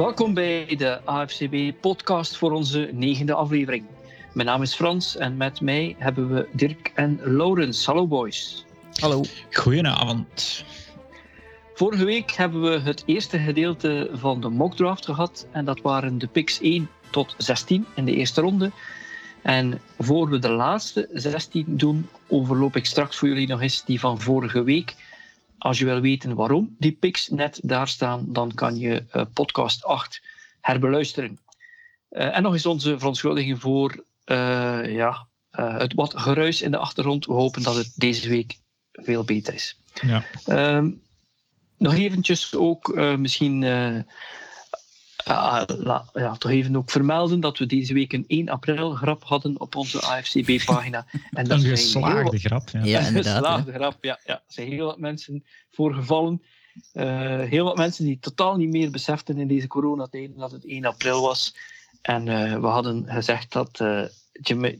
Welkom bij de AFCB-podcast voor onze negende aflevering. Mijn naam is Frans en met mij hebben we Dirk en Laurens. Hallo boys. Hallo. Goedenavond. Vorige week hebben we het eerste gedeelte van de mockdraft gehad en dat waren de picks 1 tot 16 in de eerste ronde. En voor we de laatste 16 doen, overloop ik straks voor jullie nog eens die van vorige week. Als je wil weten waarom die picks net daar staan, dan kan je uh, podcast 8 herbeluisteren. Uh, en nog eens onze verontschuldiging voor uh, ja, het wat geruis in de achtergrond. We hopen dat het deze week veel beter is. Ja. Um, nog eventjes ook misschien uh, la, ja, toch even ook vermelden dat we deze week een 1 april grap hadden op onze AFCB-pagina. En dat een geslaagde heel, grap. Ja, ja een geslaagde grap, ja. ja. Er zijn heel wat mensen voorgevallen. Uh, heel wat mensen die totaal niet meer beseften in deze coronatijden dat het 1 april was. En uh, we hadden gezegd dat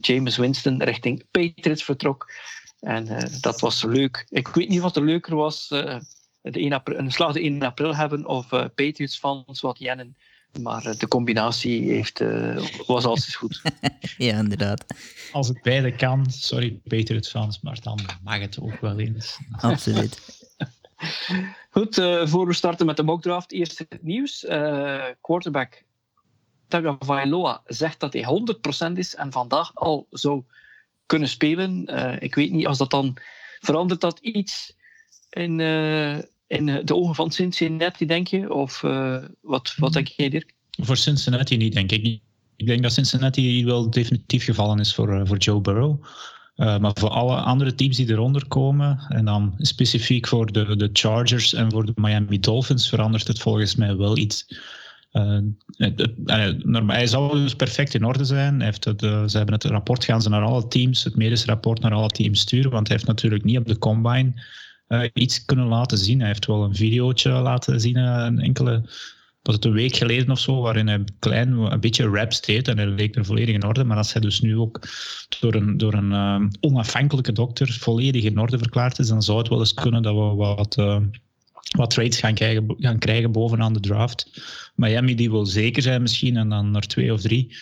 James Winston richting Patriots vertrok. En dat was leuk. Ik weet niet wat er leuker was. de 1 april, een slag de 1 april hebben of Patriots fans wat jennen maar eh, de combinatie heeft, uh, was altijd goed. ja, inderdaad. Als het beide kan, sorry Peter het fans, maar dan mag het ook wel eens. Absoluut. Goed, uh, voor we starten met de mockdraft, eerst het nieuws. Uh, quarterback Tagovailoa zegt dat hij 100% is en vandaag al zou kunnen spelen. ik weet niet, als dat dan verandert dat iets in, in eh, de ogen van Cincinnati, denk je? Of uh, wat, wat denk jij, Dirk? Voor Cincinnati niet, denk ik. Ik denk dat Cincinnati wel definitief gevallen is voor, uh, voor Joe Burrow. Maar voor alle andere teams die eronder komen, en dan specifiek voor de, de Chargers en voor de Miami Dolphins, verandert het volgens mij wel iets. Uh, hij zou dus perfect in orde zijn. Hij heeft het, ze hebben het rapport, gaan ze naar alle teams, het medisch rapport naar alle teams sturen, want hij heeft natuurlijk niet op de combine uh, iets kunnen laten zien. Hij heeft wel een videootje laten zien, uh, een enkele, was het een week geleden of zo, waarin hij klein een beetje rap deed en hij leek er volledig in orde. Maar als hij dus nu ook door een, door een uh, onafhankelijke dokter volledig in orde verklaard is, dan zou het wel eens kunnen dat we wat, wat trades gaan krijgen, gaan krijgen bovenaan de draft. Miami die wil zeker zijn misschien en dan er twee of drie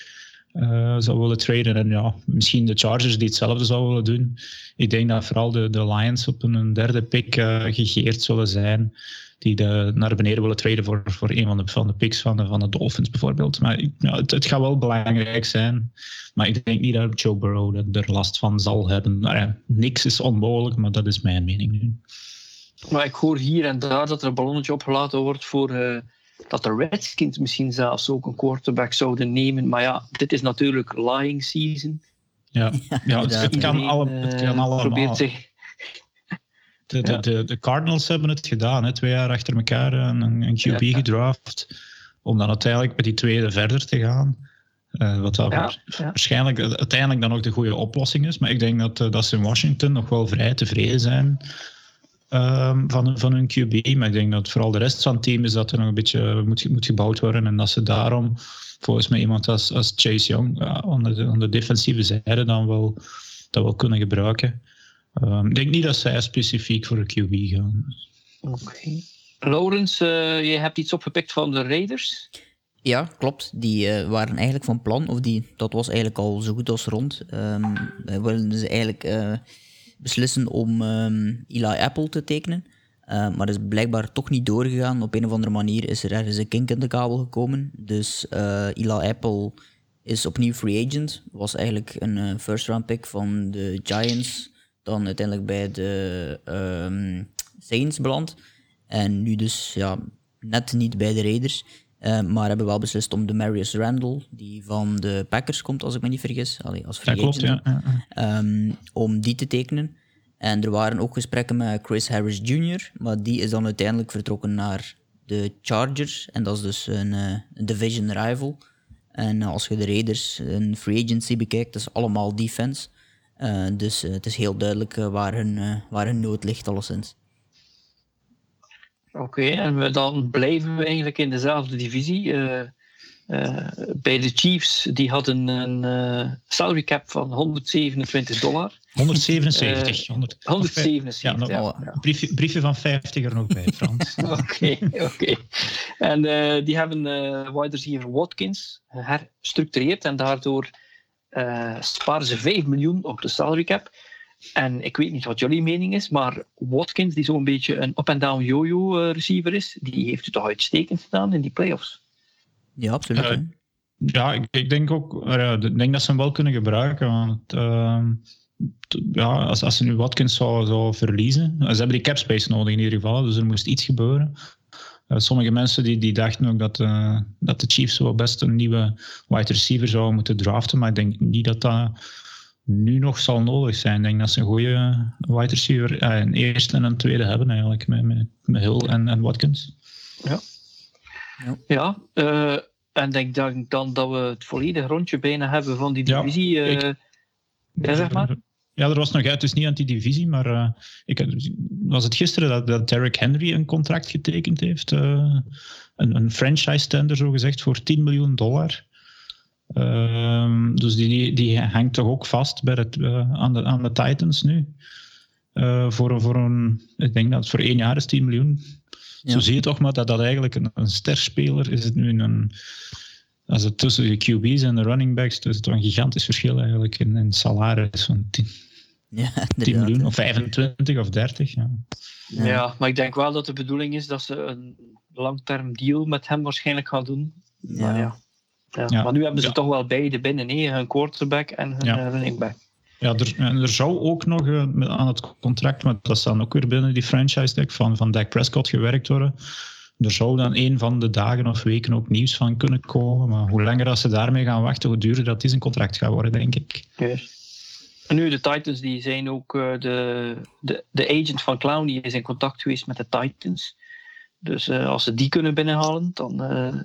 uh, zou willen traden. En ja, misschien de Chargers die hetzelfde zouden willen doen. Ik denk dat vooral de, de Lions op een derde pick uh, gegeerd zullen zijn. Die de, naar beneden willen traden voor, voor een van de, van de picks van de, van de Dolphins bijvoorbeeld. Maar ja, het, gaat wel belangrijk zijn. Maar ik denk niet dat Joe Burrow er last van zal hebben. Nou ja, niks is onmogelijk, maar dat is mijn mening nu. Maar ik hoor hier en daar dat er een ballonnetje opgelaten wordt voor... Uh dat de Redskins misschien zelfs ook een quarterback zouden nemen. Maar ja, dit is natuurlijk lying season. Ja, ja, het, kan alle, het kan uh, allemaal. Probeert zich... De, de, de, de, Cardinals hebben het gedaan, hè, twee jaar achter elkaar een, een QB ja. gedraft. Om dan uiteindelijk met die tweede verder te gaan. Uh, wat ja, waarschijnlijk uiteindelijk dan ook de goede oplossing is. Maar ik denk dat, uh, dat ze in Washington nog wel vrij tevreden zijn um, van, van hun QB. Maar ik denk dat vooral de rest van het team is dat er nog een beetje moet, moet gebouwd worden. En dat ze daarom volgens mij iemand als, als Chase Young ja, aan, de, aan de defensieve zijde dan wel, dat wel kunnen gebruiken. Um, ik denk niet dat zij specifiek voor de QB gaan. Oké. Okay. Laurens, uh, je hebt iets opgepikt van de Raiders? Ja, klopt. Die uh, waren eigenlijk van plan, of die, dat was eigenlijk al zo goed als rond. Um, wilden ze eigenlijk uh, beslissen om um, Eli Apple te tekenen. Uh, maar is blijkbaar toch niet doorgegaan. Op een of andere manier is er ergens een kink in de kabel gekomen. Dus uh, Eli Apple is opnieuw free agent. Was eigenlijk een uh, first round pick van de Giants. Dan uiteindelijk bij de um, Saints beland. En nu dus ja, net niet bij de Raiders. Uh, maar hebben wel beslist om de Marius Randall, die van de Packers komt, als ik me niet vergis, allee, als free ja, klopt, agent, ja. Um, om die te tekenen. En er waren ook gesprekken met Chris Harris Jr., maar die is dan uiteindelijk vertrokken naar de Chargers. En dat is dus een, uh, een division rival. En als je de Raiders een free agency bekijkt, dat is allemaal defense. Uh, dus het is heel duidelijk waar, hun, waar hun nood ligt, alleszins. Oké, okay, en we, dan blijven we eigenlijk in dezelfde divisie. Uh, Uh, bij de Chiefs, die hadden een uh, salary cap van 127 dollar. 177. Uh, 177. Ja, nog, ja. Briefje, briefje, van 50 er nog bij, Frans. Oké, oké. Okay. En die hebben wide receiver Watkins herstructureerd en daardoor sparen ze 5 miljoen op de salary cap. En ik weet niet wat jullie mening is, maar Watkins, die zo'n beetje een up-and-down yo-yo receiver is, die heeft het toch uitstekend gedaan in die playoffs. Ja, absoluut. Uh, ja, ik, ik, denk ook ik denk dat ze hem wel kunnen gebruiken. Want uh, ja, als, als ze nu Watkins zou, zou verliezen, ze hebben die cap space nodig in ieder geval, dus er moest iets gebeuren. Uh, sommige mensen die, die dachten ook dat, uh, dat de Chiefs wel best een nieuwe wide receiver zouden moeten draften, maar ik denk niet dat dat nu nog zal nodig zijn. Ik denk dat ze een goede wide receiver, uh, een eerste en een tweede hebben eigenlijk, met, met, met Hill en, en Watkins. Ja. Ja, ja uh, en denk dan, dan dat we het volledige rondje bijna hebben van die divisie. Ja, ik, ja zeg maar. Ja, er was nog uit, dus niet aan die divisie, maar uh, ik, was het gisteren dat, dat Derrick Henry een contract getekend heeft. Uh, een, een franchise tender, zo gezegd, voor 10 miljoen dollar. Uh, dus die, die hangt toch ook vast bij het, aan, de, aan de Titans nu. voor, voor een, ik denk dat het voor één jaar is 10 miljoen. Zo zie je toch maar dat dat eigenlijk een, een sterspeler is. Het nu een, als het tussen de QB's en de running backs, dus is het een gigantisch verschil eigenlijk in, in salaris van 10, ja, 10 miljoen of 25 of 30. Ja. ja. Ja. maar ik denk wel dat de bedoeling is dat ze een langterm deal met hem waarschijnlijk gaan doen. Maar, ja. Ja. maar nu hebben ze toch wel beide binnen, hè? hun quarterback en hun running back. Ja, er, er zou ook nog uh, aan het contract, maar dat staat ook weer binnen die franchise deck van, van Dak Prescott gewerkt worden. Er zou dan een van de dagen of weken ook nieuws van kunnen komen. Maar hoe langer als ze daarmee gaan wachten, hoe duurder dat is een contract gaat worden, denk ik. Yes. En nu, de Titans die zijn ook uh, de, de, de agent van Clowney is in contact geweest met de Titans. Dus uh, als ze die kunnen binnenhalen, dan,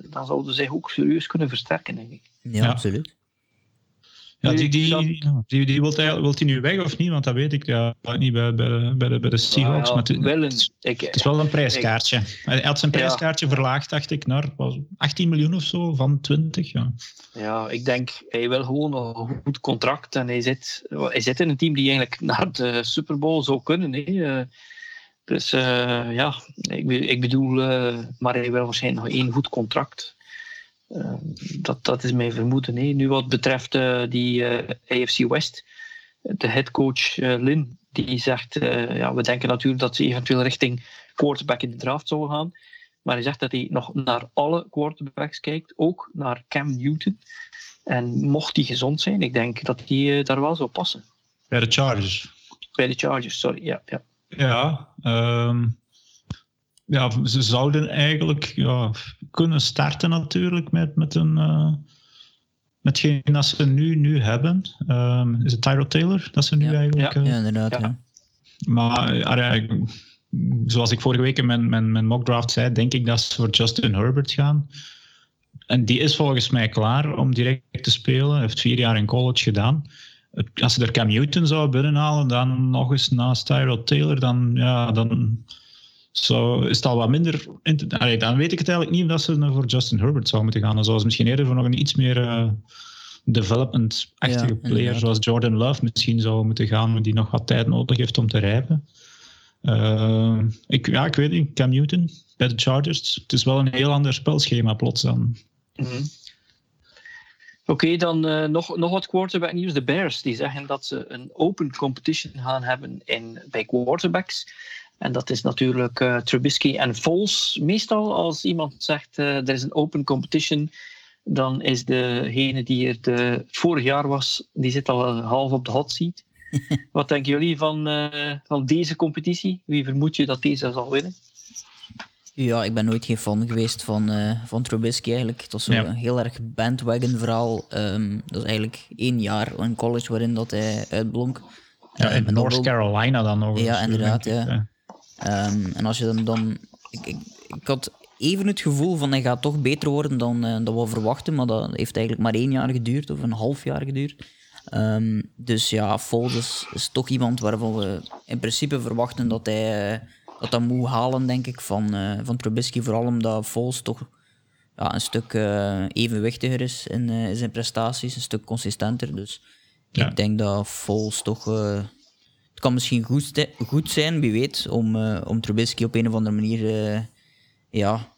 dan zouden ze zich ook serieus kunnen versterken, denk ik. Ja, ja. absoluut. Ja, die, die, die, die wilt, hij, wilt hij nu weg of niet? Want dat weet ik ja, niet bij, bij, bij, de, bij de Seahawks. Ja, maar het, wel een, ik, het is wel een prijskaartje. Ik, hij had zijn prijskaartje ja. verlaagd, dacht ik, naar 18 miljoen of zo, van 20. Ja, ja ik denk, hij wil gewoon een goed contract. En hij zit, hij zit in een team die eigenlijk naar de Super Bowl zou kunnen. Hè. Dus uh, ja, ik, ik bedoel, uh, maar hij wil waarschijnlijk nog één goed contract. Uh, dat, dat is mijn vermoeden. Hè. Nu wat betreft die AFC West, de headcoach Lin, die zegt, ja, we denken natuurlijk dat ze eventueel richting quarterback in de draft zouden gaan. Maar hij zegt dat hij nog naar alle quarterbacks kijkt, ook naar Cam Newton. En mocht hij gezond zijn, ik denk dat hij daar wel zou passen. Bij de Chargers? Bij de Chargers, sorry, ja. Ja, ja um, ja, ze zouden eigenlijk ja, kunnen starten natuurlijk met, met een... Uh, met geen dat ze nu, nu hebben. Um, is het Tyro Taylor dat ze nu ja. eigenlijk... Ja, uh, ja inderdaad, ja. Maar ja, zoals ik vorige week in mijn, mijn, mijn mockdraft zei, denk ik dat ze voor Justin Herbert gaan. En die is volgens mij klaar om direct te spelen. Hij heeft vier jaar in college gedaan. Als ze er Cam Newton zou binnenhalen, dan nog eens naast Tyro Taylor, dan, ja, dan zo is het al wat minder. Allee, dan weet ik het eigenlijk niet of ze voor Justin Herbert zou moeten gaan. Dan zou ze misschien eerder voor nog een iets meer uh, development-achtige ja, player, zoals Jordan Love, misschien zou moeten gaan, die nog wat tijd nodig heeft om te rijpen. Uh, ik, ja, ik weet niet. Cam Newton bij de Chargers. Het is wel een heel ander spelschema plots dan. Mm -hmm. Oké, okay, dan uh, nog, nog wat quarterback nieuws. De Bears die zeggen dat ze een open competition gaan hebben in, bij quarterbacks. En dat is natuurlijk uh, Trubisky en Foles. Meestal als iemand zegt uh, er is een open competition, dan is degene die er de, vorig jaar was, die zit al half op de hot seat. Wat denken jullie van, van deze competitie? Wie vermoed je dat deze zal winnen? Ja, ik ben nooit geen fan geweest van, uh, van Trubisky eigenlijk. Het was ja. een heel erg bandwagon verhaal. Um, dat is eigenlijk één jaar in college waarin dat hij uitblonk. Ja, in North Carolina dan nog. Ja, inderdaad. Ja. Um, en als je dan. dan ik, ik, ik, had even het gevoel van hij gaat toch beter worden dan, uh, dan we verwachten, maar dat heeft eigenlijk maar één jaar geduurd of een half jaar geduurd. Um, dus ja, Foles is, is, toch iemand waarvan we in principe verwachten dat hij dat, dat moet halen, denk ik, van, uh, van Trubisky. Vooral omdat Foles toch ja, een stuk uh, evenwichtiger is in, uh, in, zijn prestaties, een stuk consistenter. Dus ja. ik denk dat Foles toch... Het kan misschien goed, goed zijn, wie weet, om, om Trubisky op een of andere manier ja,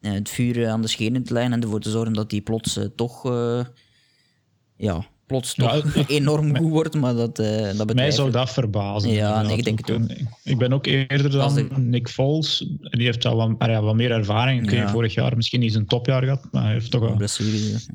het vuur aan de schenen te leggen en ervoor te zorgen dat hij plots toch ja, plots toch enorm goed wordt, maar dat, uh, dat Mij zou dat verbazen. Ja, nee, ik denk het ook. Ik ben ook eerder dan Nick Foles. Die heeft al wat, ja, wat meer ervaring. Ik ja. vorig jaar misschien niet zijn topjaar gehad, maar hij heeft toch wel...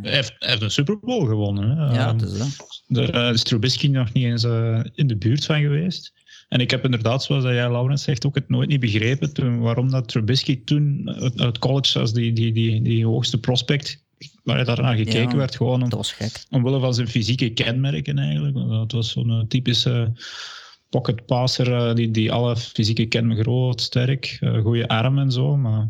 Heeft, heeft een Super Bowl gewonnen. Hè. Ja, dat is dat. Daar is Trubisky nog niet eens uh, in de buurt van geweest. En ik heb inderdaad, zoals jij, Laurens zegt, ook het nooit niet begrepen toen, waarom dat Trubisky toen uit college als die, die, die, die hoogste prospect waar daar naar gekeken werd. Gewoon om, dat was gek. Omwille van zijn fysieke kenmerken eigenlijk. Dat was zo'n eh, typische pocket passer eh, die, die alle fysieke kenmerken groot, sterk, uh, goede arm en zo. Maar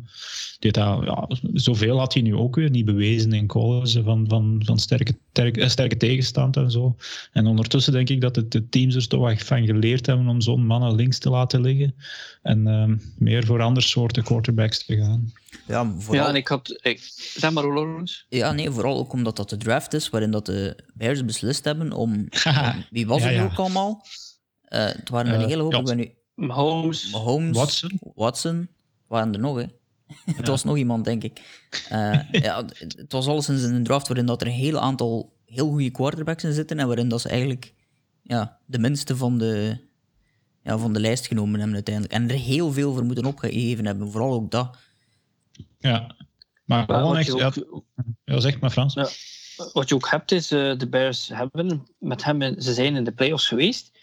die had, ja, zoveel had hij nu ook weer niet bewezen in college van, van, van sterke, sterke, sterke tegenstand en zo. En ondertussen denk ik dat het, de teams er toch wat van geleerd hebben om zo'n mannen links te laten liggen en uh, meer voor andere soorten quarterbacks te gaan. Ja, vooral... ja en ik had... Ik, zeg maar, Lawrence. Ja, nee, vooral ook omdat dat de draft is waarin dat de Bears beslist hebben om... wie was het ja, ook allemaal? Uh, het waren een uh, hele hoop. Ben nu... Mahomes. Mahomes. Watson. Watson. Waren er nog, hè? het was nog iemand, denk ik. Uh, ja, het was alleszins een draft waarin dat er een heel aantal heel goede quarterbacks in zitten en waarin dat ze eigenlijk ja, de minste van de, ja, van de lijst genomen hebben uiteindelijk. En er heel veel voor moeten opgegeven hebben, vooral ook dat. Ja, maar gewoon echt... Ook, ja, zeg maar Frans. Ja, wat je ook hebt is, uh, de Bears hebben met hem, ze zijn in de playoffs geweest.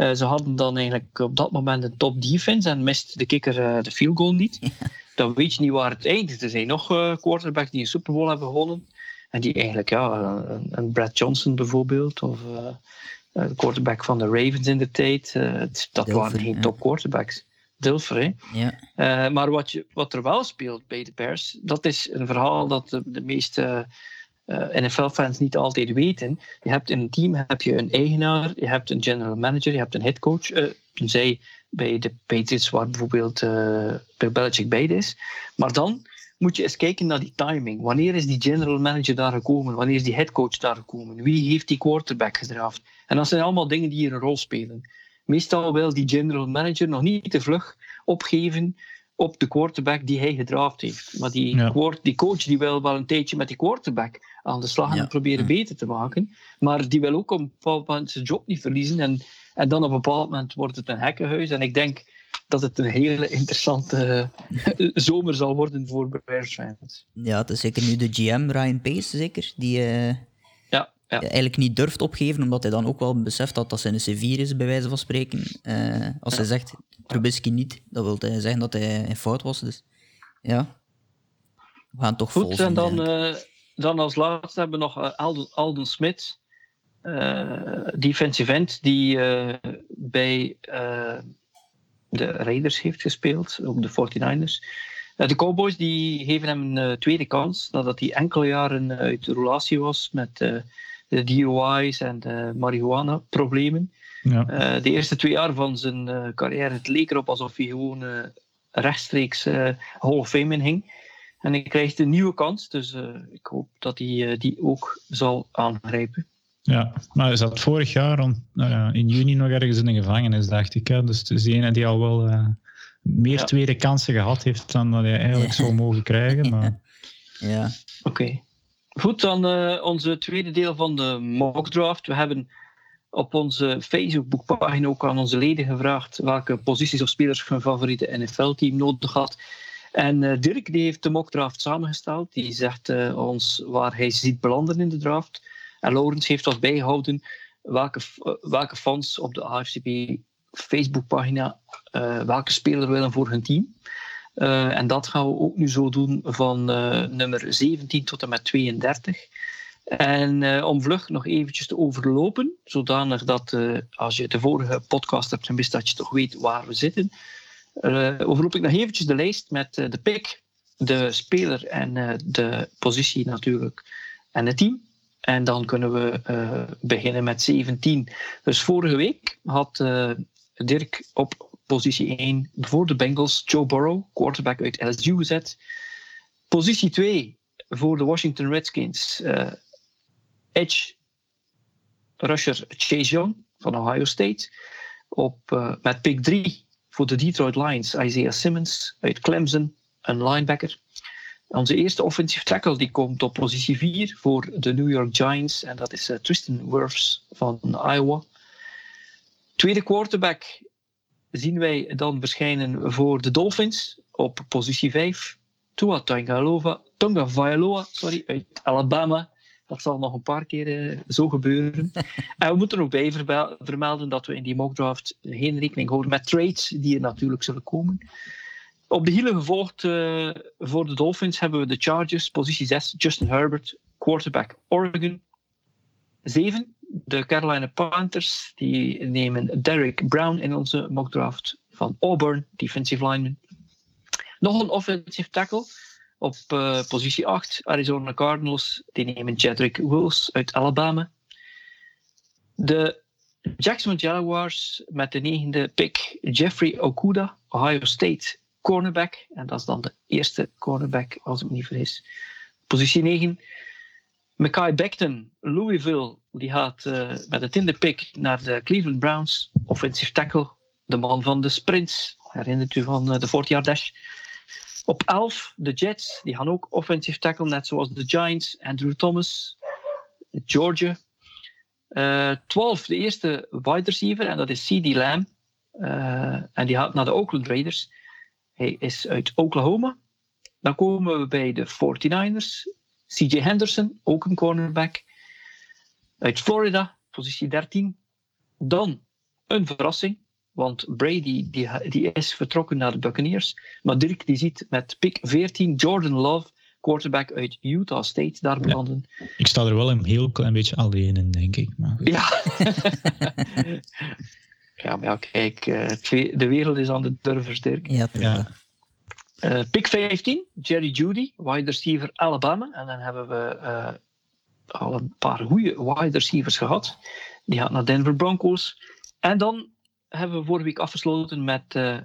Uh, ze hadden dan eigenlijk op dat moment een top defense en mist de kikker uh, de field goal niet. Dan weet je niet waar het eindigt. Er zijn nog quarterbacks die een Super Bowl hebben gewonnen. En die eigenlijk, ja, een, een Brad Johnson bijvoorbeeld, of de quarterback van de Ravens in de tijd. dat waren geen top quarterbacks. Dilfer. Ja. Uh, maar wat, je, wat er wel speelt bij de Bears, dat is een verhaal dat de, de meeste NFL-fans niet altijd weten. Je hebt in een team heb je een eigenaar, je hebt een general manager, je hebt een headcoach. Uh, zij bij de Patriots, waar bijvoorbeeld uh, Bill Belichick bij is. Maar dan moet je eens kijken naar die timing. Wanneer is die general manager daar gekomen? Wanneer is die headcoach daar gekomen? Wie heeft die quarterback gedraft? En dat zijn allemaal dingen die hier een rol spelen meestal wil die general manager nog niet te vlug opgeven op de quarterback die hij gedraft heeft. Maar die, die coach die wil wel een tijdje met die quarterback aan de slag en proberen beter te maken. Maar die wil ook op een bepaald moment zijn job niet verliezen. En, en dan op een bepaald moment wordt het een hekkenhuis. En ik denk dat het een hele interessante zomer zal worden voor Bears fans. Ja, het is zeker nu de GM, Ryan Pace, zeker. Die, uh, ja. eigenlijk niet durft opgeven, omdat hij dan ook wel beseft dat dat zijn C4 is, bij wijze van spreken. Uh, als hij zegt Trubisky niet, dat wil hij zeggen dat hij in fout was. Dus ja, we gaan toch Goed, en dan, uh, dan als laatste hebben we nog uh, Alden, Alden Smith, defensive end, die bij de Raiders heeft gespeeld, ook de 49ers. de Cowboys die geven hem een tweede kans nadat hij enkele jaren uit de relatie was met de DUI's en de marihuana-problemen. Ja. Uh, de eerste twee jaar van zijn uh, carrière, het leek erop alsof hij gewoon uh, rechtstreeks Hall of Fame in hing. En hij krijgt een nieuwe kans, dus ik hoop dat hij die ook zal aangrijpen. Ja, maar hij zat vorig jaar rond, nou in juni nog ergens in de gevangenis, dacht ik. Hè? Dus het is de ene die al wel meer tweede kansen gehad heeft dan dat hij eigenlijk zou mogen krijgen. Maar... Ja. Oké. Goed, dan uh, onze tweede deel van de mock draft. We hebben op onze Facebookpagina ook aan onze leden gevraagd welke posities of spelers hun favoriete NFL-team nodig had. En uh, Dirk die heeft de mock draft samengesteld. Die zegt uh, ons waar hij ziet belanden in de draft. En Laurens heeft wat bijgehouden welke, welke fans op de AFCP Facebookpagina welke speler willen voor hun team. Uh, en dat gaan we ook nu zo doen van uh, nummer 17 tot en met 32. En uh, om vlug nog eventjes te overlopen, zodanig dat als je de vorige podcast hebt gemist, dat je toch weet waar we zitten. overloop ik nog eventjes de lijst met de pick, de speler en de positie natuurlijk en het team. En dan kunnen we beginnen met 17. Dus vorige week had Dirk op Positie 1 voor de Bengals, Joe Burrow, quarterback uit LSU gezet. Positie 2, voor de Washington Redskins. Uh, edge rusher Chase Young van Ohio State. Op, uh, met pick 3 voor de Detroit Lions Isaiah Simmons uit Clemson, een linebacker. Onze eerste offensive tackle die komt op positie 4 voor de New York Giants. En dat is uh, Tristan Wirfs van Iowa. Tweede quarterback zien wij dan verschijnen voor de Dolphins op positie 5. Tua Tagovailoa, Tonga Vailoa, sorry, uit Alabama. Dat zal nog een paar keer uh, zo gebeuren. en we moeten ook bij vermelden dat we in die mockdraft geen rekening houden met trades die er natuurlijk zullen komen. Op de hielen gevolgd uh, voor de Dolphins hebben we de Chargers, positie 6, Justin Herbert, quarterback Oregon. 7, de Carolina Panthers, die nemen Derek Brown in onze mockdraft van Auburn, defensive lineman. Nog een offensive tackle op uh, positie 8, Arizona Cardinals, die nemen Jedrick Wills uit Alabama. De Jacksonville Jaguars met de negende pick Jeffrey Okuda, Ohio State cornerback. En dat is dan de eerste cornerback, als ik me niet vergis. Positie 9. Mackay Becton, Louisville, die gaat uh, met de tiende pick naar de Cleveland Browns. Offensive tackle, de man van de sprints. Herinnert u van uh, de 40-yard dash. Op 11, de Jets, die gaan ook offensive tackle, net zoals de Giants. Andrew Thomas, Georgia. Uh, 12, de eerste wide receiver, en dat is C.D. Lamb. en die gaat naar de Oakland Raiders. Hij is uit Oklahoma. Dan komen we bij de 49ers. CJ Henderson, ook een cornerback. Uit Florida, positie 13. Dan een verrassing, want Brady die, die is vertrokken naar de Buccaneers. Maar Dirk die ziet met pick 14 Jordan Love, quarterback uit Utah State, daar belanden. ik sta er wel een heel klein beetje alleen in, denk ik. Maar... Ja. Ja, maar ja, kijk, eh, de wereld is aan de durvers, Dirk. Ja, ja. Uh, pick 15, Jerry Judy, wide receiver Alabama. En dan hebben we uh, al een paar goede wide receivers gehad. Die gaat naar Denver Broncos. En dan hebben we vorige week afgesloten met uh,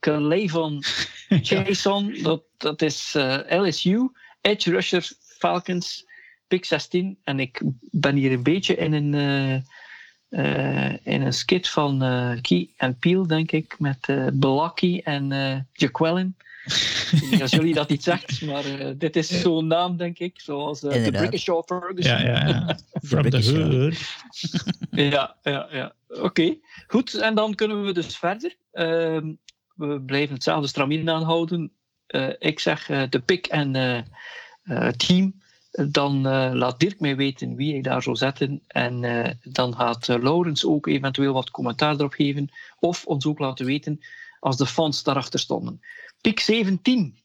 Calevon Jason. Dat, dat is LSU, edge rusher Falcons, pick 16. En ik ben hier een beetje in een in een skit van uh, Key en Peel, denk ik, met uh, Belaki en uh, Jaquelin. als jullie dat niet zegt, maar dit is zo'n naam, denk ik, zoals de Brickenshaw Ferguson. Ja, ja, ja. From the hood. ja, ja, ja. Oké, okay. goed. En dan kunnen we dus verder. Ehm, we blijven hetzelfde stramien aanhouden. ik zeg de pick en team dan uh, laat Dirk mij weten wie ik daar zou zetten. En uh, dan gaat uh, Laurens ook eventueel wat commentaar erop geven. Of ons ook laten weten als de fans daarachter stonden. Pick 17,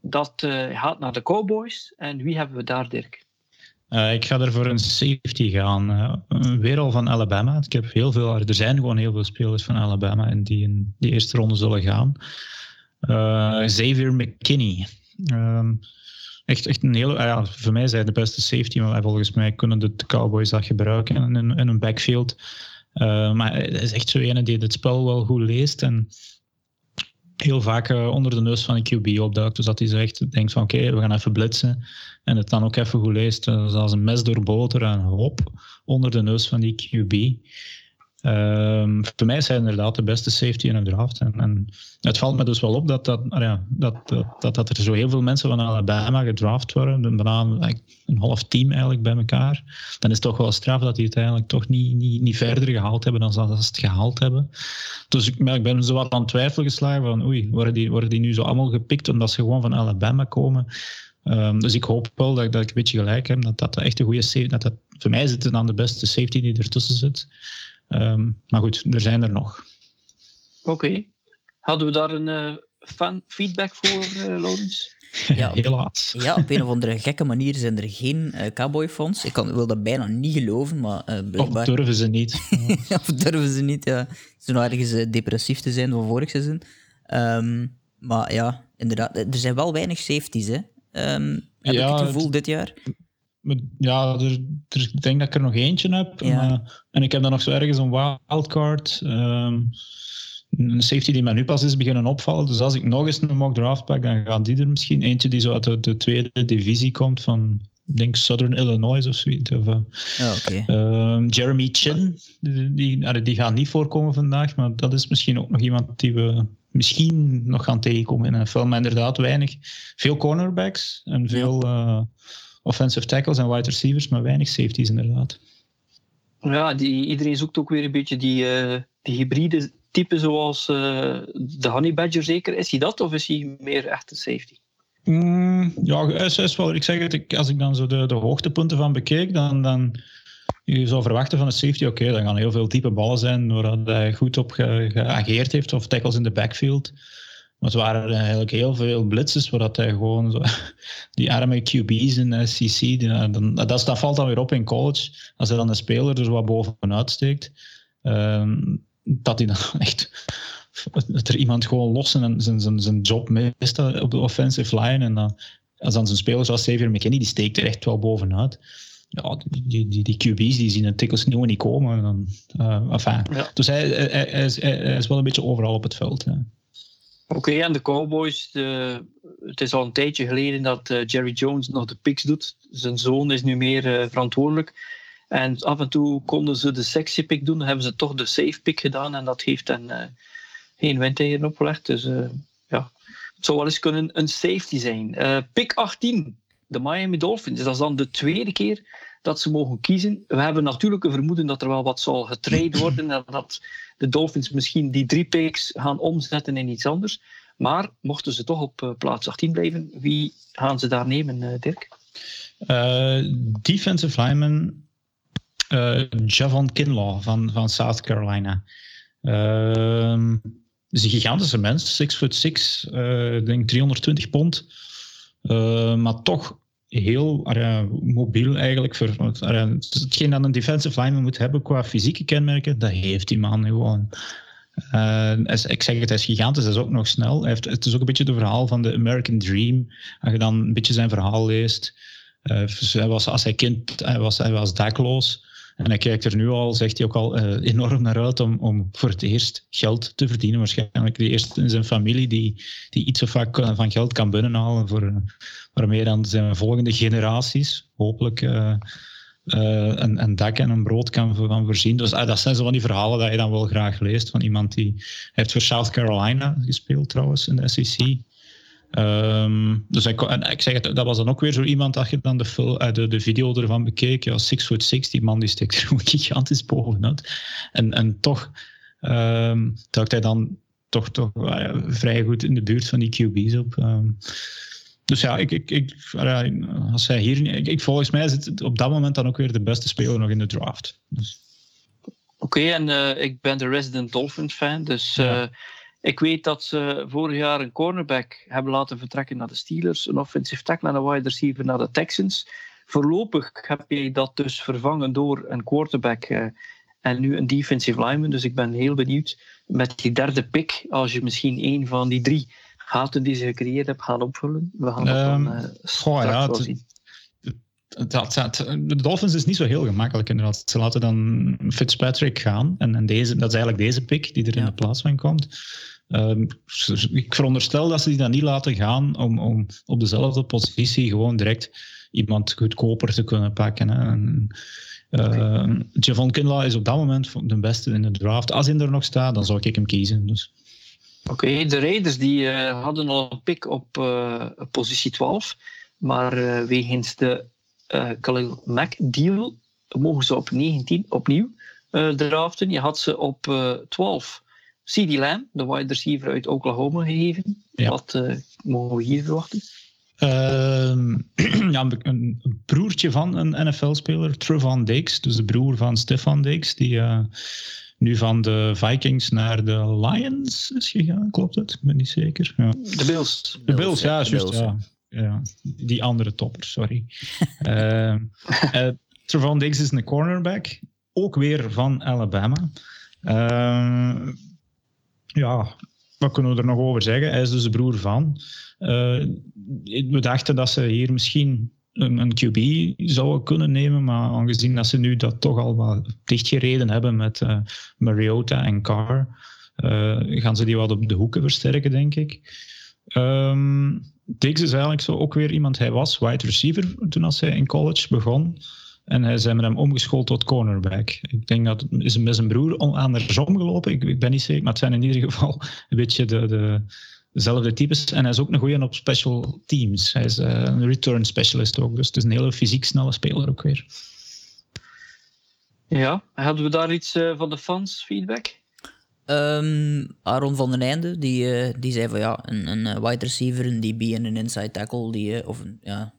dat gaat naar de Cowboys. En wie hebben we daar, Dirk? ik ga er voor een safety gaan. weer al van Alabama. Ik heb heel veel, er zijn gewoon heel veel spelers van Alabama en die in die eerste ronde zullen gaan. Xavier McKinney. Ehm, echt, echt een hele, ah ja, voor mij zijn de beste safety, maar volgens mij kunnen de Cowboys dat gebruiken in, in een backfield. Uh, maar hij is echt zo ene die het spel wel goed leest en heel vaak uh, onder de neus van een QB opduikt. Dus dat hij zegt, denkt van oké, we gaan even blitsen. En het dan ook even goed leest, uh, zoals een mes door boter en hop, onder de neus van die QB. Um, voor mij is hij inderdaad de beste safety in een draft. En, en het valt me dus wel op dat, dat, ja, dat, dat, dat, er zo heel veel mensen van Alabama gedraft worden. Bijna een half team eigenlijk bij elkaar. Dan is het toch wel straf dat die het eigenlijk toch niet, niet, niet verder gehaald hebben dan ze het gehaald hebben. Dus ik, ik ben zo wat aan twijfel geslagen van oei, worden die, worden die nu zo allemaal gepikt omdat ze gewoon van Alabama komen? Um, dus ik hoop wel dat, dat ik een beetje gelijk heb. Dat dat echt een goede safety... Dat dat, voor mij zit het dan de beste safety die ertussen zit. Um, maar goed, er zijn er nog. Oké. Okay. Hadden we daar een uh, fan feedback voor, uh, Laurens? Ja, helaas. Ja, op een of andere gekke manier zijn er geen uh, cowboyfans. Ik kan, wil dat bijna niet geloven, maar uh, blijkbaar... Of durven ze niet. of durven ze niet, ja. Ze nou ergens depressief te zijn van vorig seizoen. Um, maar ja, inderdaad. Er zijn wel weinig safeties, hè. Um, heb ja, ik het gevoel, dit jaar ja, er, er, ik denk dat ik er nog eentje heb. en ik heb dan nog zo ergens een wildcard. Um, een safety die mij nu pas is beginnen opvallen. Dus als ik nog eens een mock draft pak, dan gaan die er misschien eentje die zo uit de, tweede divisie komt van ik denk Southern Illinois of zoiets. Of, uh, uh, Jeremy Chin, die, die, die, gaat niet voorkomen vandaag, maar dat is misschien ook nog iemand die we misschien nog gaan tegenkomen in een film. Maar inderdaad weinig. Veel cornerbacks en veel uh, offensive tackles en wide receivers, maar weinig safeties inderdaad. Ja, die, iedereen zoekt ook weer een beetje die, uh, die hybride type zoals uh, de Honey Badger zeker. Is hij dat of is hij meer echt een safety? Mm, ja, is, is wel, ik zeg het, als ik dan zo de, de hoogtepunten van bekeek, dan, dan je zou verwachten van een safety, oké, dan gaan heel veel type ballen zijn waar hij goed op geageerd heeft, of tackles in de backfield. Maar het waren eigenlijk heel veel blitzes, waar hij gewoon zo, die arme QB's in de SEC, die, dan, dat, dat valt dan weer op in college. Als hij dan een speler er wat bovenuit steekt, um, dat hij dan echt dat er iemand gewoon los zijn, zijn, zijn job mist op de offensive line. En dan, als dan zijn speler zoals Xavier McKinney, die steekt er echt wel bovenuit ja, die, die, die QB's die zien de tikkels nieuw niet komen. Dan, uh, enfin. Dus hij, hij, hij, is, hij, is, wel een beetje overal op het veld. Ja. Oké, en de Cowboys, het is al een tijdje geleden dat uh, Jerry Jones nog de picks doet. Zijn zoon is nu meer uh, verantwoordelijk. En af en toe konden ze de sexy pick doen, hebben ze toch de safe pick gedaan. En dat heeft dan uh, geen windeieren opgelegd. Dus ja, het zou wel eens kunnen een safety zijn. pick 18, de Miami Dolphins. Dat is dan de tweede keer dat ze mogen kiezen. We hebben natuurlijk een vermoeden dat er wel wat zal getraind worden en dat de Dolphins misschien die drie picks gaan omzetten in iets anders. Maar mochten ze toch op uh, plaats 18 blijven, wie gaan ze daar nemen, uh, Dirk? Uh, defensive lineman Javon Kinlaw van, van South Carolina. Uh, is een gigantische mens, 6 foot 6, denk 320 pond. maar toch heel mobiel eigenlijk. Voor, hetgeen dat een defensive lineman moet hebben qua fysieke kenmerken, dat heeft die man gewoon. Uh, ik zeg het, hij is gigantisch, hij is ook nog snel. Het is ook een beetje het verhaal van de American Dream. Als je dan een beetje zijn verhaal leest. Uh, hij was, als hij kind hij was, hij was dakloos. En hij kijkt er nu al, zegt hij ook al, uh, enorm naar uit om, om voor het eerst geld te verdienen. Waarschijnlijk de eerste in zijn familie die, die iets of vaak van geld kan binnenhalen voor, waarmee dan zijn volgende generaties hopelijk uh, een, een, dak en een brood kan van voorzien. Dus uh, dat zijn zo van die verhalen dat je dan wel graag leest van iemand die heeft voor South Carolina gespeeld trouwens in de SEC. Um, ehm, dus ik, en ik zeg het, dat was dan ook weer zo iemand dat je dan de, de, de video ervan bekeek. Ja, 6 foot 6, die man die steekt er gewoon gigantisch bovenuit. En, en toch um, duikt hij dan toch, toch vrij goed in de buurt van die QB's op. Um, dus ja, ik, ik, ik, als hij hier, ik, ik, volgens mij is het op dat moment dan ook weer de beste speler nog in de draft. Dus. Oké, en uh, ik ben de resident Dolphins fan, dus uh, ik weet dat ze vorig jaar een cornerback hebben laten vertrekken naar de Steelers, een offensive tackle en een wide receiver naar de Texans. Voorlopig heb je dat dus vervangen door een quarterback uh, en nu een defensive lineman. Dus ik ben heel benieuwd met die derde pick, als je misschien een van die drie gaten die ze gecreëerd hebben gaan opvullen. We gaan dat dan uh, goh, ja, zien. Dat, dat, de Dolphins is niet zo heel gemakkelijk inderdaad. Ze laten dan Fitzpatrick gaan. En, en deze, dat is eigenlijk deze pick die er in de plaats van komt. Um, ik veronderstel dat ze die dan niet laten gaan om, om op dezelfde positie gewoon direct iemand goedkoper te kunnen pakken. Hè. En, uh, Javon Kinlaw is op dat moment de beste in de draft. Als hij er nog staat, dan zou ik hem kiezen. Dus. Oké, de Raiders die, uh, hadden al een pick op uh, positie 12. Maar uh, wegens de Khalil Mack deal mogen ze op 19 opnieuw draften. Je had ze op 12 CD Lamb, de wide receiver uit Oklahoma, gegeven. Ja. Wat mogen we hier verwachten? Ehm, ja, een, broertje van een NFL-speler, Trevon Diggs, dus de broer van Stefan Diggs, die nu van de Vikings naar de Lions is gegaan, klopt het? Ik ben niet zeker. Ja. De Bills. De Bills, ja, juist. Ja. Ja. Die andere topper, sorry. uh, uh, Trevon Diggs is een cornerback, ook weer van Alabama. Uh, ja, wat kunnen we er nog over zeggen? Hij is dus de broer van. Uh, we dachten dat ze hier misschien een, een QB zouden kunnen nemen, maar aangezien dat ze nu dat toch al wat dichtgereden hebben met uh, Mariota en Carr, gaan ze die wat op de hoeken versterken, denk ik. Um, Diggs is eigenlijk zo ook weer iemand, hij was wide receiver toen als hij in college begon. En hij zijn met hem omgeschoold tot cornerback. Ik denk dat is met zijn broer andersom gelopen. Ik, ik ben niet zeker, maar het zijn in ieder geval een beetje de, de, dezelfde types. En hij is ook een goeie op special teams. Hij is uh, een return specialist ook. Dus het is een hele fysiek snelle speler ook weer. Ja, hadden we daar iets uh, van de fans feedback? Um, Aaron van den Einde, die, uh, die zei van ja, een, een wide receiver, een DB en een inside tackle, die, of een ja,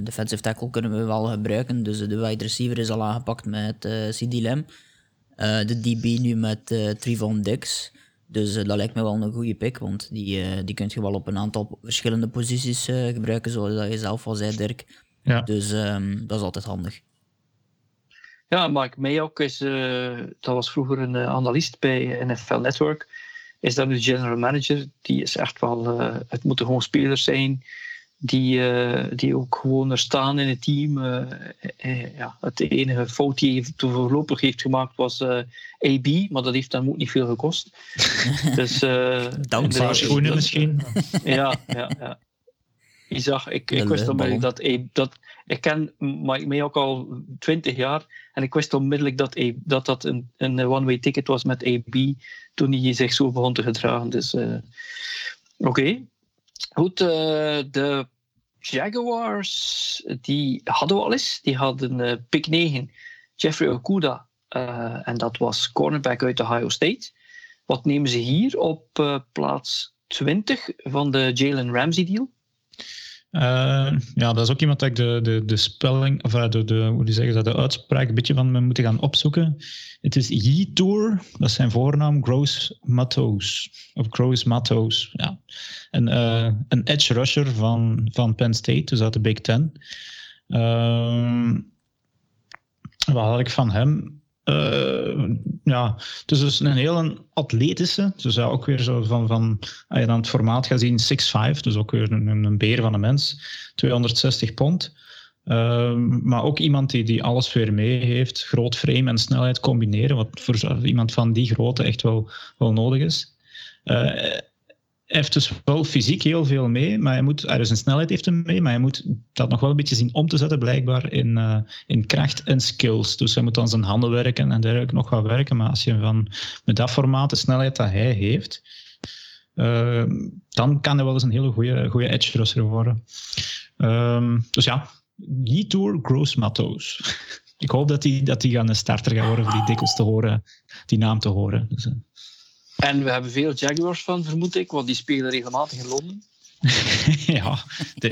defensive tackle kunnen we wel gebruiken. Dus de wide receiver is al aangepakt met CD Lem. de DB nu met Trivon Dix. Dus dat lijkt me wel een goede pick, want die, die kun je wel op een aantal verschillende posities gebruiken, zoals je zelf al zei, Dirk. Ja. Dus um, dat is altijd handig. Ja, Mike Mayock is, uh, dat was vroeger een uh, analist bij NFL Network. Is dan nu general manager. Die is echt wel, uh, het moeten gewoon spelers zijn die, die ook gewoon er staan in het team. ja, het enige fout die hij voorlopig heeft gemaakt was AB, maar dat heeft dan ook niet veel gekost. dus, Dankbaar schoenen misschien. ja, ja, ja. Ik zag, ik, ik wist dat, AB, dat ik ken Mike May ook al twintig jaar en ik wist onmiddellijk dat dat, een, een one-way ticket was met AB toen hij zich zo begon te gedragen. Dus uh, oké. Goed, uh, de Jaguars, die hadden we al eens. Die hadden uh, pick 9, Jeffrey Okuda. en dat was cornerback uit Ohio State. Wat nemen ze hier op plaats 20 van de Jalen Ramsey deal? Uh, ja, dat is ook iemand dat ik de, de, de spelling, of de, de, hoe die zeggen dat, de uitspraak een beetje van me moeten gaan opzoeken. Het is Tour, dat is zijn voornaam, Gross Matos. Of Gross Matos, ja. En, uh, een edge rusher van, van Penn State, dus uit de Big Ten. Uh, wat had ik van hem? Uh, ja, dus, dus een heel atletische. Dus ook weer zo van, van als je dan het formaat gaat zien, 6'5, dus ook weer een, een beer van een mens, 260 pond. Uh, maar ook iemand die, die alles weer mee heeft, groot frame en snelheid combineren, wat voor iemand van die grootte echt wel, wel nodig is. Uh, heeft dus wel fysiek heel veel mee, maar hij moet, is een snelheid heeft hem mee, maar hij moet dat nog wel een beetje zien om te zetten, blijkbaar, in, uh, in kracht en skills. Dus hij moet aan zijn handen werken en dergelijke nog wat werken. Maar als je van met dat formaat, de snelheid dat hij heeft, uh, dan kan hij wel eens een hele goede, edge rusher worden. Uh, dus ja, Tour Gross Matos. Ik hoop dat hij dat die gaan een starter gaat worden voor die dikwijls te horen, die naam te horen. Dus, uh. En we hebben veel Jaguars van, vermoed ik, want die spelen regelmatig in Londen. ja,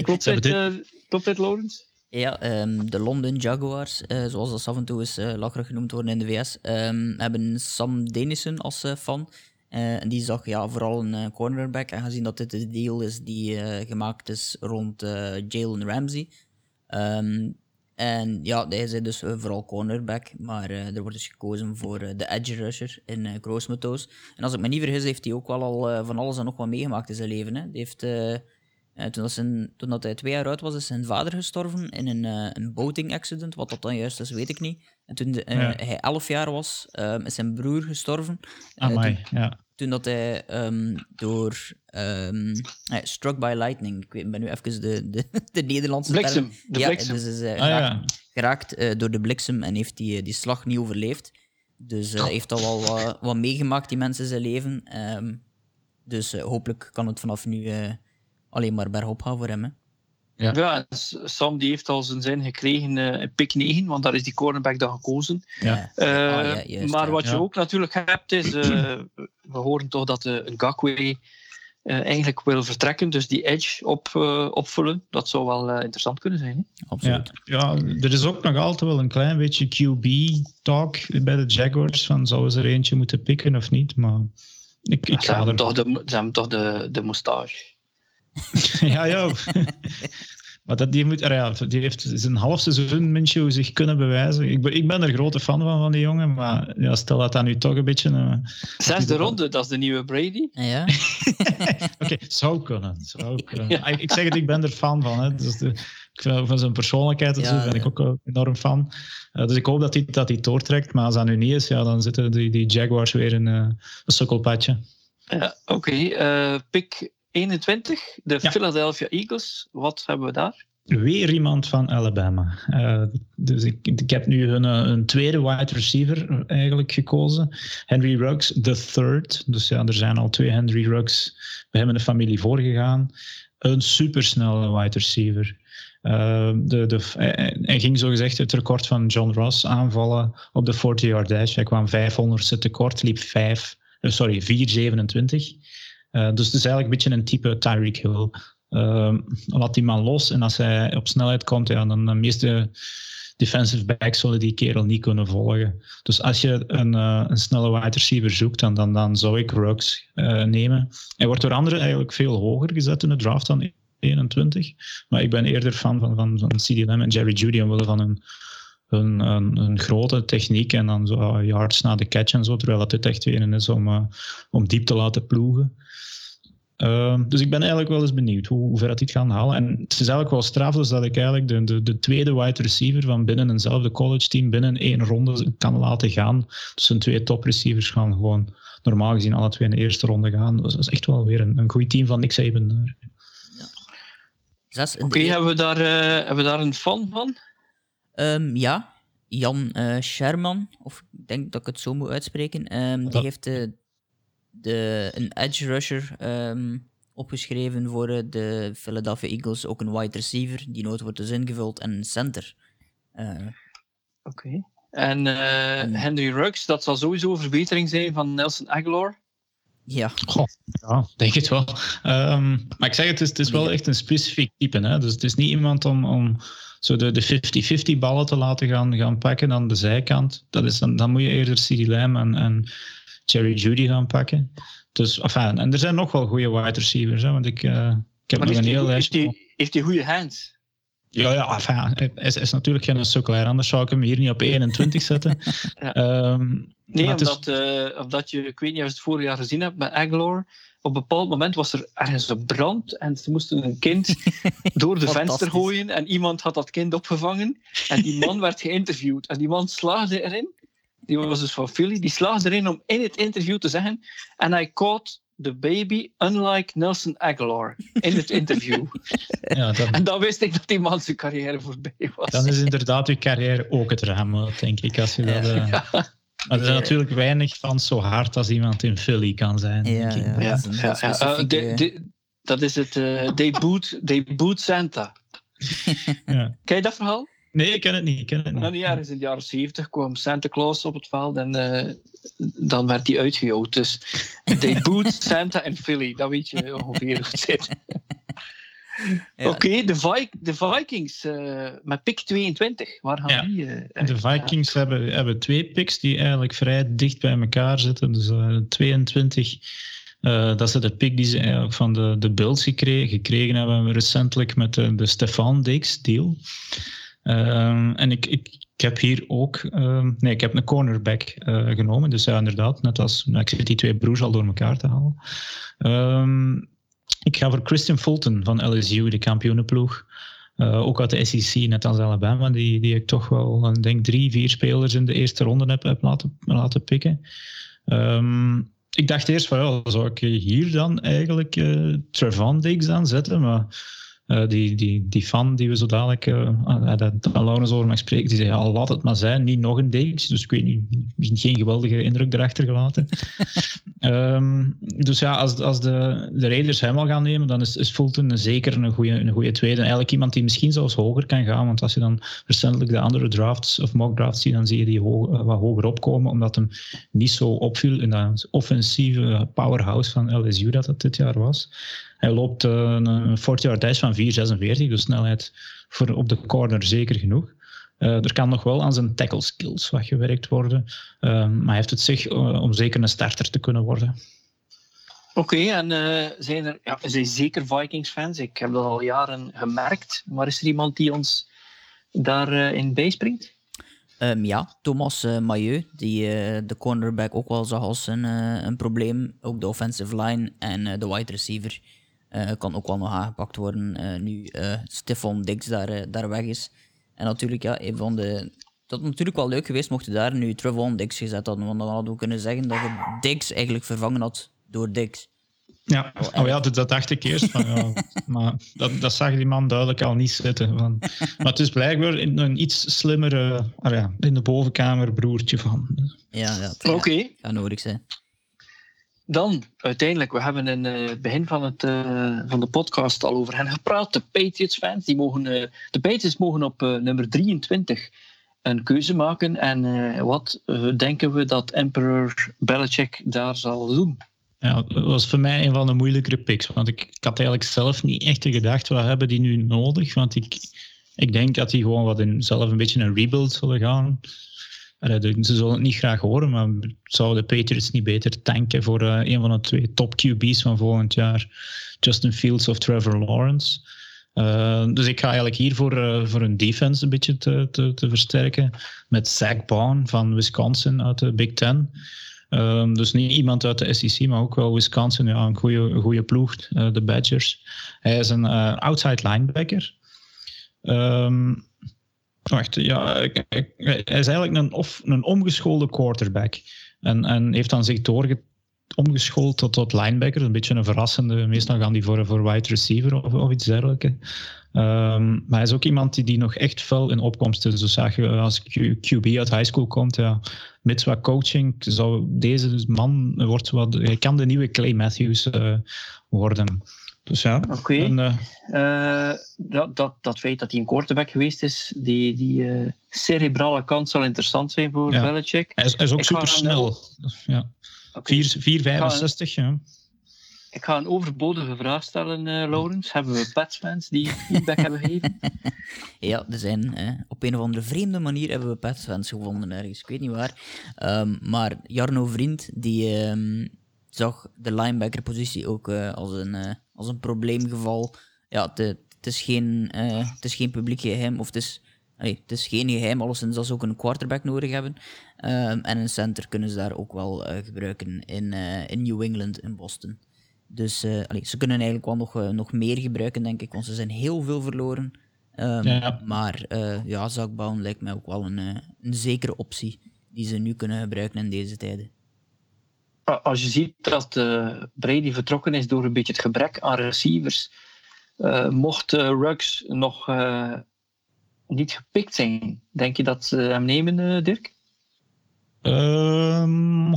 klopt dit, uh, klopt dit, Lawrence? Ja, um, de London Jaguars, uh, zoals dat af en toe is uh, lacherig genoemd worden in de VS, um, hebben Sam Denison als fan. en die zag ja, vooral een cornerback. En gezien dat dit de deal is die gemaakt is rond Jalen Ramsey, um, en ja, hij is dus eh, vooral cornerback, maar uh, er wordt dus gekozen voor uh, de edge rusher in uh, Grossmeto's. En als ik me niet vergis, heeft hij ook wel al van alles en nog wat meegemaakt in zijn leven. Hè. heeft, toen, dat zijn, toen dat hij twee jaar oud was, is zijn vader gestorven in een, een boating accident. Wat dat dan juist is, weet ik niet. En toen de, hij elf jaar was, is zijn broer gestorven. Amai, ja toen dat hij um, door um, struck by lightning, ik weet, ben nu even de, de, de Nederlandse bliksem, term. De ja, bliksem. Dus is uh, ah, geraakt, ja. geraakt uh, door de bliksem en heeft die, die slag niet overleefd. Dus hij uh, heeft al wel wat, wat, meegemaakt, die mensen zijn leven. Um, dus hopelijk kan het vanaf nu alleen maar bergop gaan voor hem. Hè. Ja. ja, Sam die heeft al zijn zin gekregen uh, in pick 9, want daar is die cornerback dan gekozen. Ja. Uh, ah, ja, maar wat je ook natuurlijk hebt is, uh, we horen toch dat een Gakwe eigenlijk wil vertrekken, dus die edge op, opvullen. Dat zou wel interessant kunnen zijn. Hè? Absoluut. Ja, er is ook nog altijd wel een klein beetje QB-talk bij de Jaguars, van zouden ze er eentje moeten pikken of niet, maar ik, ik ze, hebben toch de, ze hebben toch de, de moustache. ja, ja. maar dat, die, moet, ja, die heeft zijn half seizoen Minshew zich kunnen bewijzen. Ik ben, ik ben er grote fan van, van die jongen. Maar ja, stel dat dat nu toch een beetje... Uh, Zesde ronde, dat is de nieuwe Brady. Ja. Oké, okay, zou kunnen. Zou kunnen. Ja. Ik, ik, zeg het, ik ben er fan van. Hè. Dus de, van zijn persoonlijkheid en Ja, zo ben ik ook enorm fan. Eh, dus ik hoop dat hij dat hij doortrekt. Maar als dat nu niet is, ja, dan zitten die, die Jaguars weer in eh, een sukkelpadje. Ja, Oké, eh, pick 21, de Ja. Philadelphia Eagles. Wat hebben we daar? Weer iemand van Alabama. Eh, dus ik, ik heb nu een, eh, een tweede wide receiver eigenlijk gekozen. Henry Ruggs, the third. Dus ja, er zijn al twee Henry Ruggs hem in de familie voorgegaan. Een supersnelle wide receiver. Eh, de, de, hij, ging zogezegd het record van John Ross aanvallen op de 40-yard dash. Hij kwam 500 tekort, liep 5, eh, sorry, 4,27. Eh, dus het is eigenlijk een beetje een type Tyreek Hill. Uh, laat die man los en als hij op snelheid komt, ja, dan de meeste defensive backs zullen die kerel niet kunnen volgen. Dus als je een, eh, een snelle wide receiver zoekt, dan, dan, dan zou ik Ruggs eh, nemen. Hij wordt door anderen eigenlijk veel hoger gezet in de draft dan 21. Maar ik ben eerder fan van, van, van CD en Jerry Judy omwille van hun, hun, grote techniek en dan zo yards na de catch en zo, terwijl dat dit echt weer is om, om diep te laten ploegen. Ehm, dus ik ben eigenlijk wel eens benieuwd hoe, hoe ver dat dit gaan halen. En het is eigenlijk wel straf, dus dat ik eigenlijk de, de, de tweede wide receiver van binnen eenzelfde college team binnen één ronde kan laten gaan. Dus een twee top receivers gaan gewoon normaal gezien alle twee in de eerste ronde gaan. Dus dat is echt wel weer een, een goed team van Nick Saban daar. Zes in Oké, de hebben, we daar, eh, hebben we daar een fan van? Ehm, ja, Jan eh, Sherman, of ik denk dat ik het zo moet uitspreken. ehm, die Ja. heeft eh, de, een edge rusher ehm, opgeschreven voor eh, de Philadelphia Eagles. Ook een wide receiver, die nooit wordt dus ingevuld, en een center. Eh, Oké. En eh. Henry Ruggs, dat zal sowieso een verbetering zijn van Nelson Aguilar. ja, Goh, ja, denk het wel. Ehm, maar ik zeg het, is, het is wel echt een specifiek type. Hè? Dus het is niet iemand om, om zo de de 50-50 ballen te laten gaan, gaan pakken aan de zijkant. Dat is dan, dan moet je eerder CD Lamb en, en Jerry Judy gaan pakken. Dus, enfin, en er zijn nog wel goede wide receivers. Hè? Want ik, eh, ik heb Maar nog heeft een hij, heel lijstje. heeft hij goede hands? Ja, ja enfin, hij is, is natuurlijk geen sukkelaar. Anders zou ik hem hier niet op 21 zetten. Ja. Ehm, Nee, is- eh, omdat je, ik weet niet of je het vorig jaar gezien hebt met Aguilar. Op een bepaald moment was er ergens een brand en ze moesten een kind door de venster gooien en iemand had dat kind opgevangen en die man werd geïnterviewd en die man slaagde erin, die was dus van Philly, die slaagde erin om in het interview te zeggen en I caught the baby unlike Nelson Aguilar in het interview. ja, dan, en dan wist ik dat die man zijn carrière voorbij was. dan is inderdaad uw carrière ook het raam, denk ik. Als je dat, eh, Maar er zijn natuurlijk weinig van zo hard als iemand in Philly kan zijn. Ja, denk ik. ja. Ja, Dat is ja, ja. Eh, specifieke- de- de- dat is het. eh they, boot, they boot Santa. Ja. Ken je dat verhaal? Nee, ik ken het niet. Ik ken het niet. Nou, ergens in de jaren 70 kwam Santa Claus op het veld en eh, dan werd hij uitgejouwd. Dus they boot Santa in Philly. Dat weet je ongeveer hoe het zit. Ja. Oké, de, Vi- de Vikings eh, met pick 22. Waar gaan Ja. die? eh, De Vikings hebben, hebben twee picks die eigenlijk vrij dicht bij elkaar zitten. Dus eh, 22, eh, dat is de pick die ze eigenlijk van de, de Bills gekregen, gekregen hebben recentelijk met de, de Stefan Diggs deal. Ehm, en ik, ik, heb hier ook, ehm, nee, ik heb een cornerback eh, genomen. Dus ja, inderdaad, net als, nou, ik zit die twee broers al door elkaar te halen. Ehm, ik ga voor Christian Fulton van LSU, de kampioenenploeg. Eh, ook uit de SEC, net als Alabama, die, die ik toch wel, ik denk drie, vier spelers in de eerste ronde heb, heb laten, laten pikken. Ik dacht eerst van, ja, zou ik hier dan eigenlijk eh Trevon Diggs aan zetten, maar eh, die, die, die fan die we zo dadelijk, uh, dat Laurens over mag spreken, die zei, ja, laat het maar zijn, niet nog een Diggs. Dus ik weet niet, geen geweldige indruk erachter gelaten. Ehm, dus ja, als, als de, de Raiders hem al gaan nemen, dan is, is Fulton zeker een goede, een goede tweede. En eigenlijk iemand die misschien zelfs hoger kan gaan, want als je dan recentelijk de andere drafts of mock drafts ziet, dan zie je die ho wat hoger opkomen, omdat hem niet zo opviel in dat offensieve powerhouse van LSU dat het dit jaar was. Hij loopt uh, een 40-yard dash van 4,46, dus snelheid voor op de corner zeker genoeg. Uh, er kan nog wel aan zijn tackle skills wat gewerkt worden, uh, maar hij heeft het zich uh, om zeker een starter te kunnen worden. Oké, okay, en uh, zijn er ja, zijn zeker Vikings-fans? Ik heb dat al jaren gemerkt, maar is er iemand die ons daarin in bijspringt? Um, ja, Thomas uh, Mailleu, die uh, de cornerback ook wel zag als een, uh, een probleem. Ook de offensive line en de wide receiver. Uh, kan ook wel nog aangepakt worden nu Stefan Dix daar, daar weg is. En natuurlijk, ja, een van de... Dat natuurlijk wel leuk geweest mochten daar nu Trevon Dix gezet hadden. Want dan hadden we kunnen zeggen dat je Dix eigenlijk vervangen had door Dix. Ja, oh, ja dat, dacht ik eerst. Van, ja, maar dat, dat zag die man duidelijk al niet zitten. Van. Maar het is blijkbaar een iets slimmere, uh, ja, in de bovenkamer broertje van. Ja, ja oké. Okay. Gaat nodig zijn. Dan, uiteindelijk, we hebben in uh, het begin van, het, uh, van de podcast al over hen gepraat. De Patriots-fans, die mogen, uh, de Patriots mogen op nummer 23 een keuze maken. En wat denken we dat Emperor Belichick daar zal doen? Ja, dat was voor mij een van de moeilijkere picks. Want ik, ik had eigenlijk zelf niet echt gedacht, wat hebben die nu nodig? Want ik, ik denk dat die gewoon wat in, zelf een beetje een rebuild zullen gaan. Ze zullen het niet graag horen, maar zouden de Patriots niet beter tanken voor uh, een van de twee top QB's van volgend jaar? Justin Fields of Trevor Lawrence. Uh, dus ik ga eigenlijk hier voor, uh, voor een defense een beetje te, te, te versterken. Met Zach Baum van Wisconsin uit de Big Ten. Dus niet iemand uit de SEC, maar ook wel Wisconsin, ja, een goede, goede ploeg, de Badgers. Hij is een outside linebacker. Um, wacht, ja, hij is eigenlijk een, of, een omgeschoolde quarterback. En, en heeft dan zich doorge, omgeschoold tot, tot linebacker. Een beetje een verrassende. Meestal gaan die voor, voor wide receiver of, of iets dergelijks. Um, maar hij is ook iemand die, die nog echt fel in opkomst is. Dus je als QB uit high school komt, ja, met wat coaching, zou deze man wordt wat, hij kan de nieuwe Clay Matthews uh, worden. Dus ja. Oké. Okay. Uh, dat, dat, dat feit dat hij een quarterback geweest is, die, die uh, cerebrale kant zal interessant zijn voor ja. Belichick. Hij is, hij is ook super snel. Ja. Okay. 4,65, ja. Ik ga een overbodige vraag stellen, uh, Laurens. Hebben we Pets-fans die feedback hebben gegeven? Ja, er zijn. Hè. Op een of andere vreemde manier hebben we Pets-fans gevonden ergens. Ik weet niet waar. Um, maar Jarno Vriend, die um, zag de linebacker-positie ook uh, als, een, uh, als een probleemgeval. Ja, het is, geen, het is geen publiek geheim, of het is... Het is geen geheim, alleszins dat ze ook een quarterback nodig hebben. Um, en een center kunnen ze daar ook wel gebruiken in, in New England, in Boston. Dus uh, allee, ze kunnen eigenlijk wel nog, uh, nog meer gebruiken, denk ik, want ze zijn heel veel verloren. Um, ja. Maar uh, ja, zakbouwen lijkt mij ook wel een, een zekere optie die ze nu kunnen gebruiken in deze tijden. Als je ziet dat Brady vertrokken is door een beetje het gebrek aan receivers, mocht Ruggs nog niet gepikt zijn, denk je dat ze hem nemen, Dirk? Um,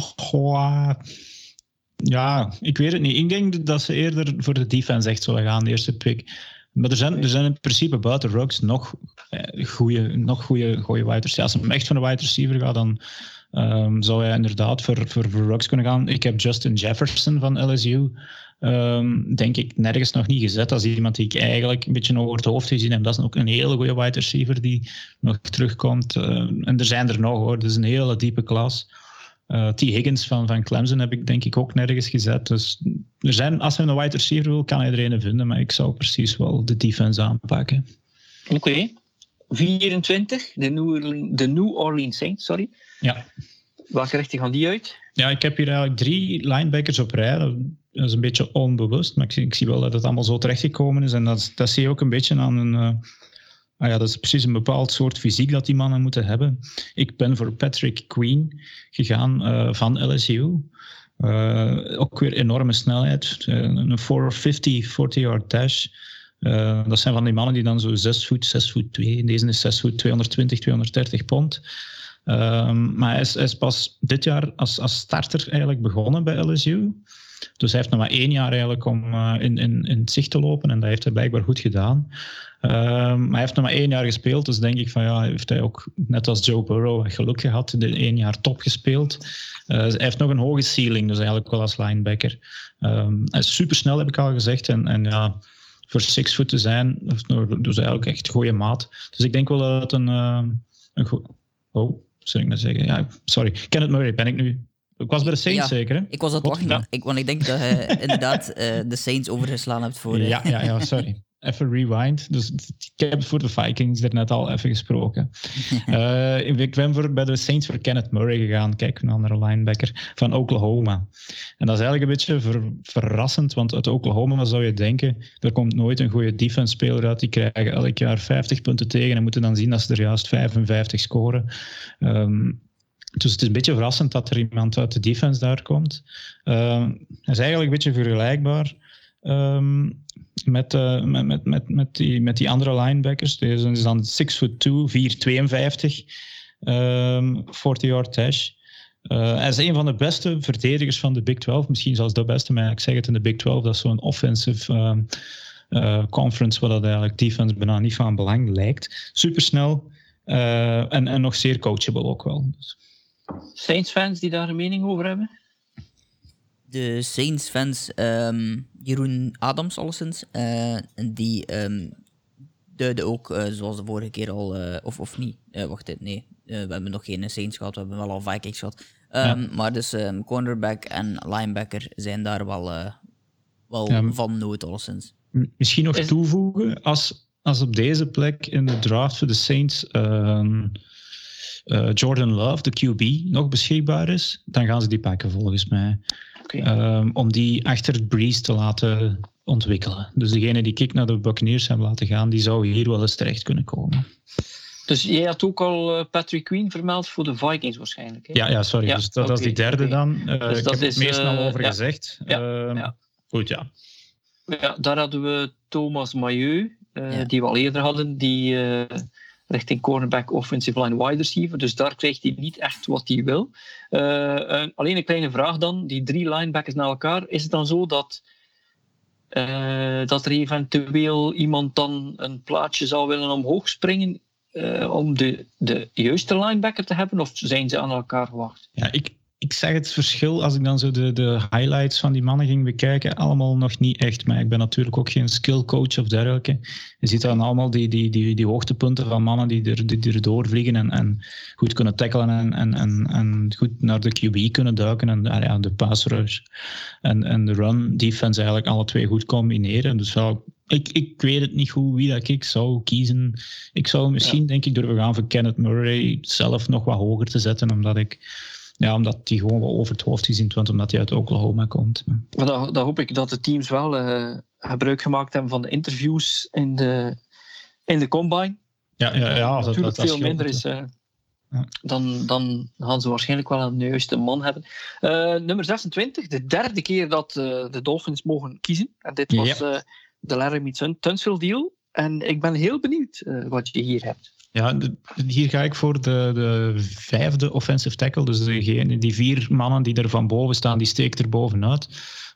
ja, ik weet het niet. Ik denk dat ze eerder voor de defense echt zullen gaan, de eerste pick. Maar er zijn, er zijn in principe buiten Rocks nog goede nog goede, wide receivers. Als hij echt van een wide receiver gaat, dan um, zou hij inderdaad voor, voor, voor kunnen gaan. Ik heb Justin Jefferson van LSU, ehm, denk ik, nergens nog niet gezet. als iemand die ik eigenlijk een beetje over het hoofd gezien heb. Dat is ook een hele goede wide receiver die nog terugkomt. Uh, en er zijn er nog hoor, dat is een hele diepe klas. Uh, T. Higgins van, van Clemson heb ik denk ik ook nergens gezet. Dus er zijn, als hij een wide receiver wil, kan hij er een vinden. Maar ik zou precies wel de defense aanpakken. Oké. 24, de New, Orleans, de New Orleans Saints, sorry. Ja. Welke richting gaan die uit? Ja, ik heb hier eigenlijk drie linebackers op rij. Dat is een beetje onbewust, maar ik zie, ik zie wel dat het allemaal zo terechtgekomen is. En dat, dat zie je ook een beetje aan een... Uh, Ah ja, dat is precies een bepaald soort fysiek dat die mannen moeten hebben. Ik ben voor Patrick Queen gegaan uh, van LSU. Uh, eh, ook weer enorme snelheid. Een 450 40-yard dash. Dat zijn van die mannen die dan zo 6 voet, 6 voet 2. Deze is 6 voet 220, 230 pond. Um, maar hij is, pas dit jaar als, als starter eigenlijk begonnen bij LSU. Dus hij heeft nog maar één jaar eigenlijk om uh, in, in, in het zicht te lopen en dat heeft hij blijkbaar goed gedaan. Um, maar hij heeft nog maar één jaar gespeeld, dus denk ik van ja, heeft hij ook net als Joe Burrow geluk gehad, de één jaar top gespeeld. Uh, hij heeft nog een hoge ceiling, dus eigenlijk wel als linebacker. Um, hij is supersnel, heb ik al gezegd, en, en ja, voor six foot te zijn, dus eigenlijk echt goede maat. Dus ik denk wel dat het een, uh, een goed... Oh, zou ik nou zeggen? Ja, sorry. Kenneth Murray ben ik nu ik was bij de Saints zeker, hè? Ik was het wachten, ik, want ik denk dat je inderdaad uh, de Saints overgeslaan hebt voor... Ja, ja, ja, sorry. even rewind. Dus ik heb voor de Vikings er net al even gesproken. uh, ik ben voor, bij de Saints voor Kenneth Murray gegaan. Kijk, een andere linebacker van Oklahoma. En dat is eigenlijk een beetje verrassend, want uit Oklahoma zou je denken, er komt nooit een goede defense speler uit. Die krijgen elk jaar 50 punten tegen en moeten dan zien dat ze er juist 55 scoren. Um, dus het is een beetje verrassend dat er iemand uit de defense daar komt. Uh, het is eigenlijk een beetje vergelijkbaar um, met, uh, met, met, met, met, die, met die andere linebackers. Deze is dan 6 foot 2, 452, um, 40 yard dash. Uh, hij is een van de beste verdedigers van de Big 12, misschien zelfs de beste, maar ik zeg het in de Big 12, dat is zo'n offensive um, uh, conference waar dat eigenlijk defense bijna niet van belang lijkt. Supersnel en, en nog zeer coachable ook wel. Dus. Saints-fans die daar een mening over hebben? De Saints-fans, um, Jeroen Adams alleszins, uh, die um, duiden ook, uh, zoals de vorige keer al, uh, of, of niet, wacht, nee, we hebben nog geen Saints gehad, we hebben wel al Vikings gehad. Um, ja. Maar dus cornerback en linebacker zijn daar wel, wel ja, van nood alleszins. Misschien nog Is... toevoegen, als, als op deze plek in de draft voor de Saints uh, Jordan Love, de QB, nog beschikbaar is, dan gaan ze die pakken volgens mij. Okay. Um, om die achter Breeze te laten ontwikkelen. Dus degene die ik naar de Buccaneers hebben laten gaan, die zou hier wel eens terecht kunnen komen. Dus jij had ook al uh, Patrick Queen vermeld voor de Vikings waarschijnlijk. Hè? Ja, ja, sorry. Ja, dus dat, okay, dat, is die derde okay. dan. Uh, dus ik heb is, het meest al over ja. gezegd. Ja, uh, goed, ja. ja. Daar hadden we Thomas Mailleu, die we al eerder hadden, die richting cornerback, offensive line, wide receiver. Dus daar krijgt hij niet echt wat hij wil. Uh, alleen een kleine vraag dan. Die drie linebackers naar elkaar. Is het dan zo dat, uh, dat er eventueel iemand dan een plaatje zou willen omhoog springen uh, om de, de juiste linebacker te hebben? Of zijn ze aan elkaar gewacht? Ja, ik, ik zeg het verschil als ik dan zo de, de highlights van die mannen ging bekijken, allemaal nog niet echt. Maar ik ben natuurlijk ook geen skill coach of dergelijke. Je ziet dan allemaal die, die, die, die hoogtepunten van mannen die er, die, er doorvliegen en, en goed kunnen tackelen en, en, en, en goed naar de QB kunnen duiken. En ja, de pass rush en, en de run defense eigenlijk alle twee goed combineren. Dus wel, ik, ik weet het niet goed wie dat ik zou kiezen. Ik zou misschien, ja. denk ik, durven gaan voor Kenneth Murray zelf nog wat hoger te zetten, omdat ik ja, omdat die gewoon wel over het hoofd gezien wordt, omdat hij uit Oklahoma komt. Maar dan, dan hoop ik dat de teams wel uh, gebruik gemaakt hebben van de interviews in de, in de combine. Ja, ja, ja dat, natuurlijk dat, veel minder is. Uh, ja. dan, dan gaan ze waarschijnlijk wel een juiste man hebben. Uh, nummer 26, de derde keer dat de Dolphins mogen kiezen. En dit was ja. de Laramie Tunsil deal. En ik ben heel benieuwd wat je hier hebt. Ja, hier ga ik voor de, de vijfde offensive tackle. Dus degene, die vier mannen die er van boven staan, die steekt er bovenuit.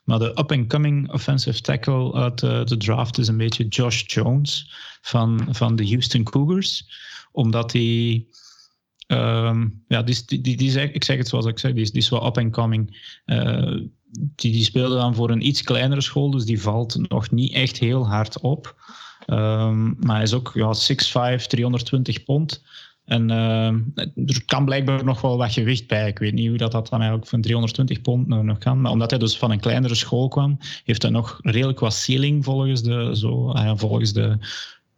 Maar de up-and-coming offensive tackle uit de, de, draft is een beetje Josh Jones van, van de Houston Cougars. Omdat hij... Um, ja, die, die, die, die, ik zeg het zoals ik zeg, die die is wel up-and-coming. Uh, die, die speelde dan voor een iets kleinere school, dus die valt nog niet echt heel hard op. Um, maar hij is ook ja, 6'5, 320 pond. En uh, er kan blijkbaar nog wel wat gewicht bij. Ik weet niet hoe dat, dat dan eigenlijk van 320 pond nog kan. Maar omdat hij dus van een kleinere school kwam, heeft hij nog redelijk wat ceiling volgens de, zo, uh, volgens de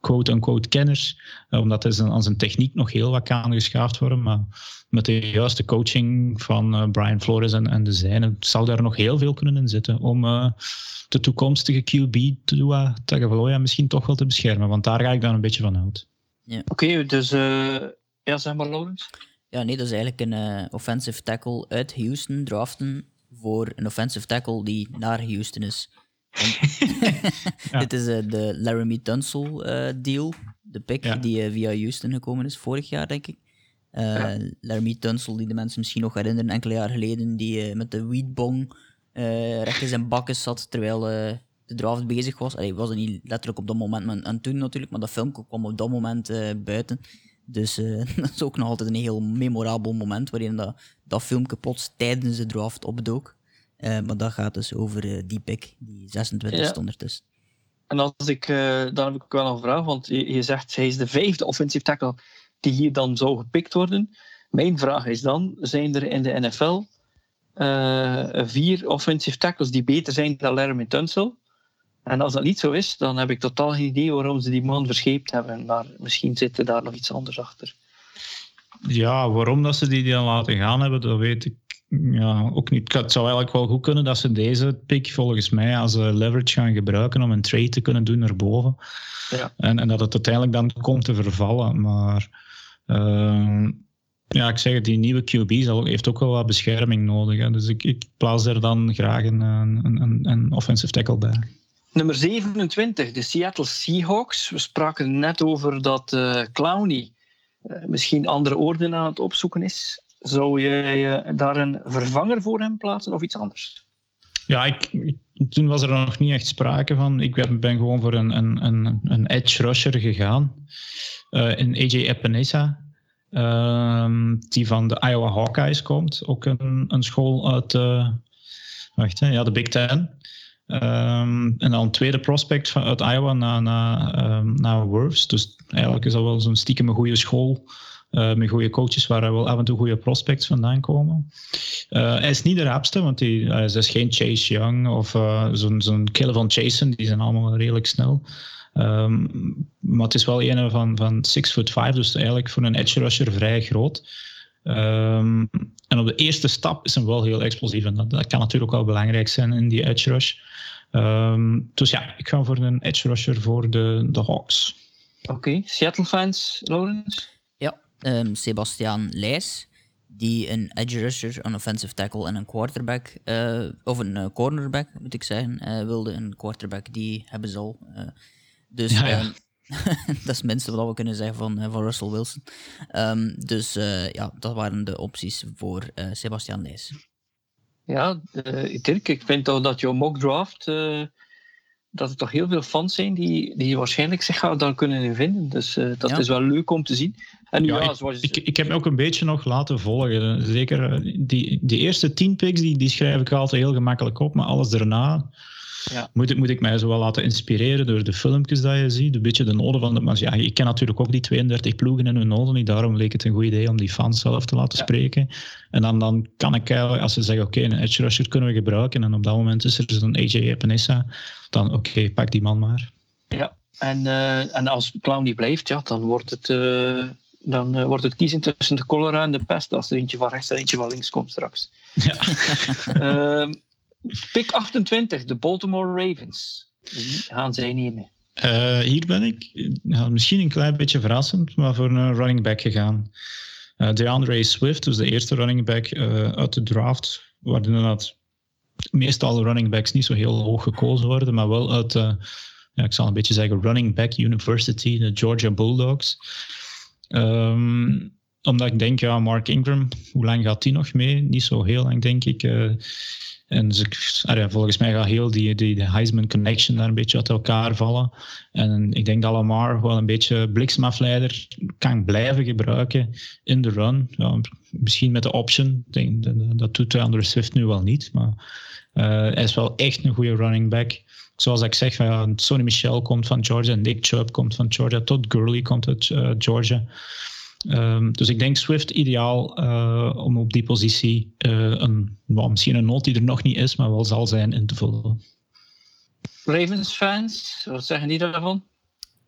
quote-unquote kenners. Uh, omdat zijn, aan zijn techniek nog heel wat kan geschaafd worden. Maar met de juiste coaching van uh, Brian Flores en, en de zijne zal daar nog heel veel kunnen in zitten om uh, de toekomstige QB Tua Tagovailoa misschien toch wel te beschermen. Want daar ga ik dan een beetje van uit. Ja. Oké, okay, dus uh, ja, zeg maar Laurens. Ja, nee, dat is eigenlijk een offensive tackle uit Houston draften voor een offensive tackle die naar Houston is. ja. Dit is de Laramie Tunsil deal, de pick die via Houston gekomen is, vorig jaar denk ik. Ja. Laramie Tunsil, die de mensen misschien nog herinneren, enkele jaar geleden, die met de weedbong recht in zijn bakken zat terwijl de draft bezig was. Hij was er niet letterlijk op dat moment, maar en toen natuurlijk, maar dat filmpje kwam op dat moment buiten. Dus dat is ook nog altijd een heel memorabel moment waarin dat, dat filmpje plots tijdens de draft opdook. Maar dat gaat dus over die pick, die 26 ja. ondertussen. En als ik, dan heb ik wel een vraag, want je, je zegt hij is de vijfde offensive tackle die hier dan zou gepikt worden. Mijn vraag is dan, zijn er in de NFL uh, eh, vier offensive tackles die beter zijn dan Laramie Tunsil? En als dat niet zo is, dan heb ik totaal geen idee waarom ze die man verscheept hebben. Maar misschien zit er daar nog iets anders achter. Ja, waarom dat ze die dan laten gaan hebben, dat weet ik ja, ook niet. Het zou eigenlijk wel goed kunnen dat ze deze pick volgens mij als leverage gaan gebruiken om een trade te kunnen doen naar boven. Ja. En, en dat het uiteindelijk dan komt te vervallen. Maar uh, ja, ik zeg het, die nieuwe QB heeft ook wel wat bescherming nodig. Hè. Dus ik, ik plaats er dan graag een, een, een, een offensive tackle bij. Nummer 27, de Seattle Seahawks. We spraken net over dat uh, Clowney uh, misschien andere orden aan het opzoeken is. Zou je uh, daar een vervanger voor hem plaatsen of iets anders? Ja, ik, toen was er nog niet echt sprake van. Ik ben gewoon voor een, een, een, een edge rusher gegaan. in AJ Epinesa. Ehm, die van de Iowa Hawkeyes komt. Ook een, een school uit wacht, hè, ja, de Big Ten. Um, en dan een tweede prospect uit Iowa naar, naar, um. Dus eigenlijk is dat wel zo'n stiekem een goede school. Uh, met goede coaches waar wel af en toe goede prospects vandaan komen. Uh, hij is niet de rapste, want hij, is geen Chase Young of uh, zo'n zo'n killer van Jason. Die zijn allemaal redelijk snel. Um, maar het is wel een van, van 6 foot 5, dus eigenlijk voor een edge rusher vrij groot. Um, en op de eerste stap is hem wel heel explosief. En dat, dat kan natuurlijk ook wel belangrijk zijn in die edge rush. Um, dus ja, ik ga voor een edge rusher voor de, de Hawks. Oké. Seattle fans, Lawrence? Um, Sebastiaan Leijs, die een edge rusher, een offensive tackle en een quarterback, uh, of een uh, cornerback moet ik zeggen, uh, wilde. Een quarterback, die hebben ze al. dus ja, ja. Um, dat is het minste wat we kunnen zeggen van, van Russell Wilson. Um, dus uh, ja, dat waren de opties voor uh, Sebastian Lees. Ja, uh, Dirk, ik vind toch dat jouw mock draft, dat er toch heel veel fans zijn die, die waarschijnlijk zich daar kunnen vinden. Dus dat ja. is wel leuk om te zien. En ja, ja, ik, ik, ik heb me ook een beetje nog laten volgen. Zeker die, die eerste tien picks, die, die schrijf ik altijd heel gemakkelijk op, maar alles daarna ja. Moet, ik, moet ik mij zo wel laten inspireren door de filmpjes dat je ziet, een beetje de noden van de... Maar ja, ik ken natuurlijk ook die 32 ploegen en hun noden niet, daarom leek het een goed idee om die fans zelf te laten spreken. En dan, dan kan ik eigenlijk, als ze zeggen, oké, okay, een edge rusher kunnen we gebruiken, en op dat moment is er zo'n AJ Epinesa, dan oké, okay, pak die man maar. Ja, en, uh, en als Clown die blijft, ja, dan wordt het... Uh dan uh, wordt het kiezen tussen de cholera en de pest als er eentje van rechts en eentje van links komt straks. Ja. uh, Pick 28, de Baltimore Ravens. Die gaan zij nemen. Uh, hier ben ik misschien een klein beetje verrassend, maar voor een running back gegaan. Uh, DeAndre Swift, dus de eerste running back uit de draft, waar inderdaad meestal running backs niet zo heel hoog gekozen worden, maar wel uit, ja, ik zal een beetje zeggen, running back university, de Georgia Bulldogs. Um, omdat ik denk, ja, Mark Ingram, hoe lang gaat die nog mee? Niet zo heel lang, denk ik. En ze, volgens mij gaat heel die, die, de Heisman Connection daar een beetje uit elkaar vallen. En ik denk dat Lamar wel een beetje bliksemafleider kan blijven gebruiken in de run. Ja, misschien met de option. Denk, dat doet Andrew Swift nu wel niet. Maar uh, hij is wel echt een goede running back. Zoals ik zeg, ja, Sonny Michel komt van Georgia, Nick Chubb komt van Georgia, Todd Gurley komt uit uh, Georgia. Um, dus ik denk Swift ideaal uh, om op die positie uh, een, well, misschien een noot die er nog niet is, maar wel zal zijn in te vullen. Ravens fans, wat zeggen die daarvan?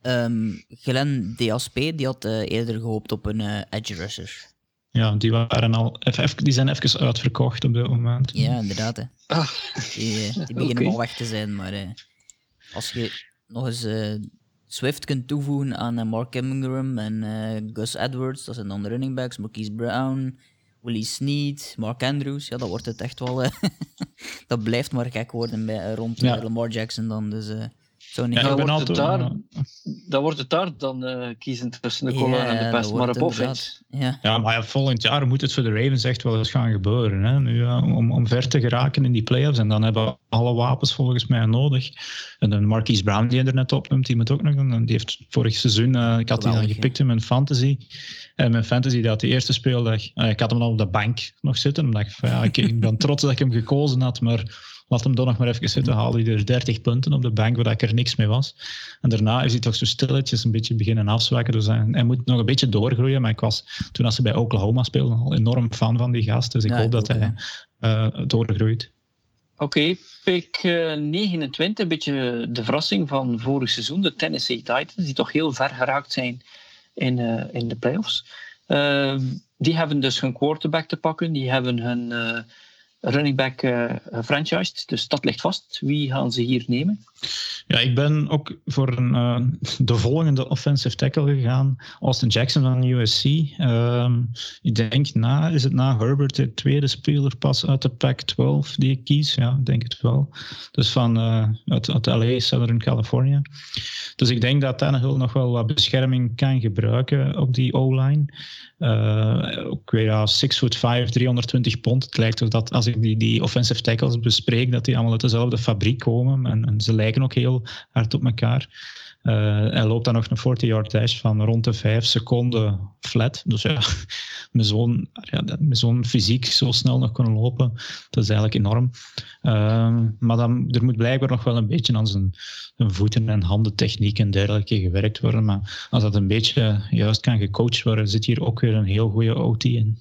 Um, Glenn DSP die had uh, eerder gehoopt op een edge rusher. Ja, die, waren al even, die zijn even uitverkocht op dit moment. Ja, inderdaad. Hè. Ah. Die, die beginnen okay. al weg te zijn, maar als je nog eens Swift kunt toevoegen aan uh, Mark Ingram en uh, Gus Edwards, dat zijn dan de running backs, Marquise Brown, Willie Sneed, Mark Andrews, ja, dat wordt het echt wel... Uh, dat blijft maar gek worden bij, rond ja. Lamar Jackson dan, dus... Zo niet. Ja, dan, wordt het daar, dan wordt het daar dan uh, kiezen tussen de Collar en de Pest, maar op offense. Ja. ja, maar ja, volgend jaar moet het voor de Ravens echt wel eens gaan gebeuren. Hè? Nu, om, om ver te geraken in die playoffs. En dan hebben we alle wapens volgens mij nodig. En dan Marquise Brown, die je er net opnoemt, die moet ook nog. Die heeft vorig seizoen, uh, ik had die dan gepikt in mijn fantasy. En mijn fantasy, die had de eerste speeldag. Uh, ik had hem al op de bank nog zitten. Omdat ik, van, ja, ik, ik ben trots dat ik hem gekozen had, maar Laat hem dan nog maar even zitten, haalde hij er 30 punten op de bank, waar ik er niks mee was. En daarna is hij toch zo stilletjes een beetje beginnen afzwakken. Dus hij, hij, moet nog een beetje doorgroeien. Maar ik was toen als ze bij Oklahoma speelden al enorm fan van die gast. Dus ik hoop dat hij uh, doorgroeit. Oké, pick 29, een beetje de verrassing van vorig seizoen, de Tennessee Titans, die toch heel ver geraakt zijn in, in de playoffs. Uh, die hebben dus hun quarterback te pakken, die hebben hun running back uh. Dus dat ligt vast. Wie gaan ze hier nemen? Ja, ik ben ook voor een, uh, de volgende offensive tackle gegaan. Austin Jackson van USC. Ehm, ik denk na, is het na Herbert de tweede speler pas uit de Pac-12 die ik kies? Ja, ik denk het wel. Dus van uh, uit, uit LA, Southern California. Dus ik denk dat Tannehill nog wel wat bescherming kan gebruiken op die O-line. Ook weer als 6 foot 5, 320 pond. Het lijkt dat als die, die offensive tackles bespreek, dat die allemaal uit dezelfde fabriek komen. En, en ze lijken ook heel hard op elkaar. Uh, hij loopt dan nog een 40-yard dash van rond de 5 seconden flat. Dus ja, met zo'n ja, zo'n fysiek zo snel nog kunnen lopen, dat is eigenlijk enorm. Uh, maar dan, er moet blijkbaar nog wel een beetje aan zijn, zijn voeten- en handentechniek en dergelijke gewerkt worden. Maar als dat een beetje juist kan gecoacht worden, zit hier ook weer een heel goede OT in.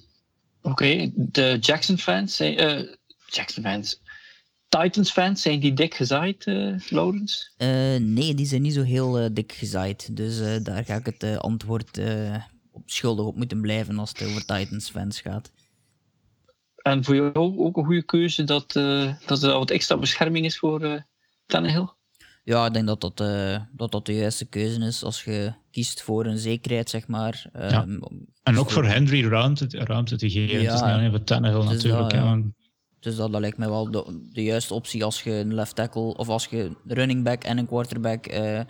Oké, de Jackson-fans, uh, Jackson-fans, Titans-fans, zijn die dik gezaaid, uh, Lawrence? Uh, nee, die zijn niet zo heel dik gezaaid. Dus daar ga ik het antwoord op schuldig op moeten blijven als het over Titans-fans gaat. En voor jou ook een goede keuze dat, dat er wat extra bescherming is voor uh, Tannehill? Ja, ik denk dat dat, dat dat de juiste keuze is als je kiest voor een zekerheid, zeg maar. Ja. Um, en ook voor Henry ruimte, ruimte te geven. Ja, het is niet alleen voor Tannehill natuurlijk. Dat, ja. Dus dat, dat, lijkt mij wel de, de, juiste optie als je een left tackle of als je running back en een quarterback uh,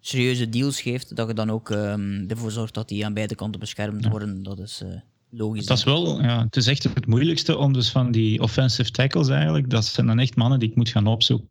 serieuze deals geeft, dat je dan ook um, ervoor zorgt dat die aan beide kanten beschermd worden. Dat is uh, logisch. Dat is wel, ja, het is echt het moeilijkste om dus van die offensive tackles eigenlijk, dat zijn dan echt mannen die ik moet gaan opzoeken.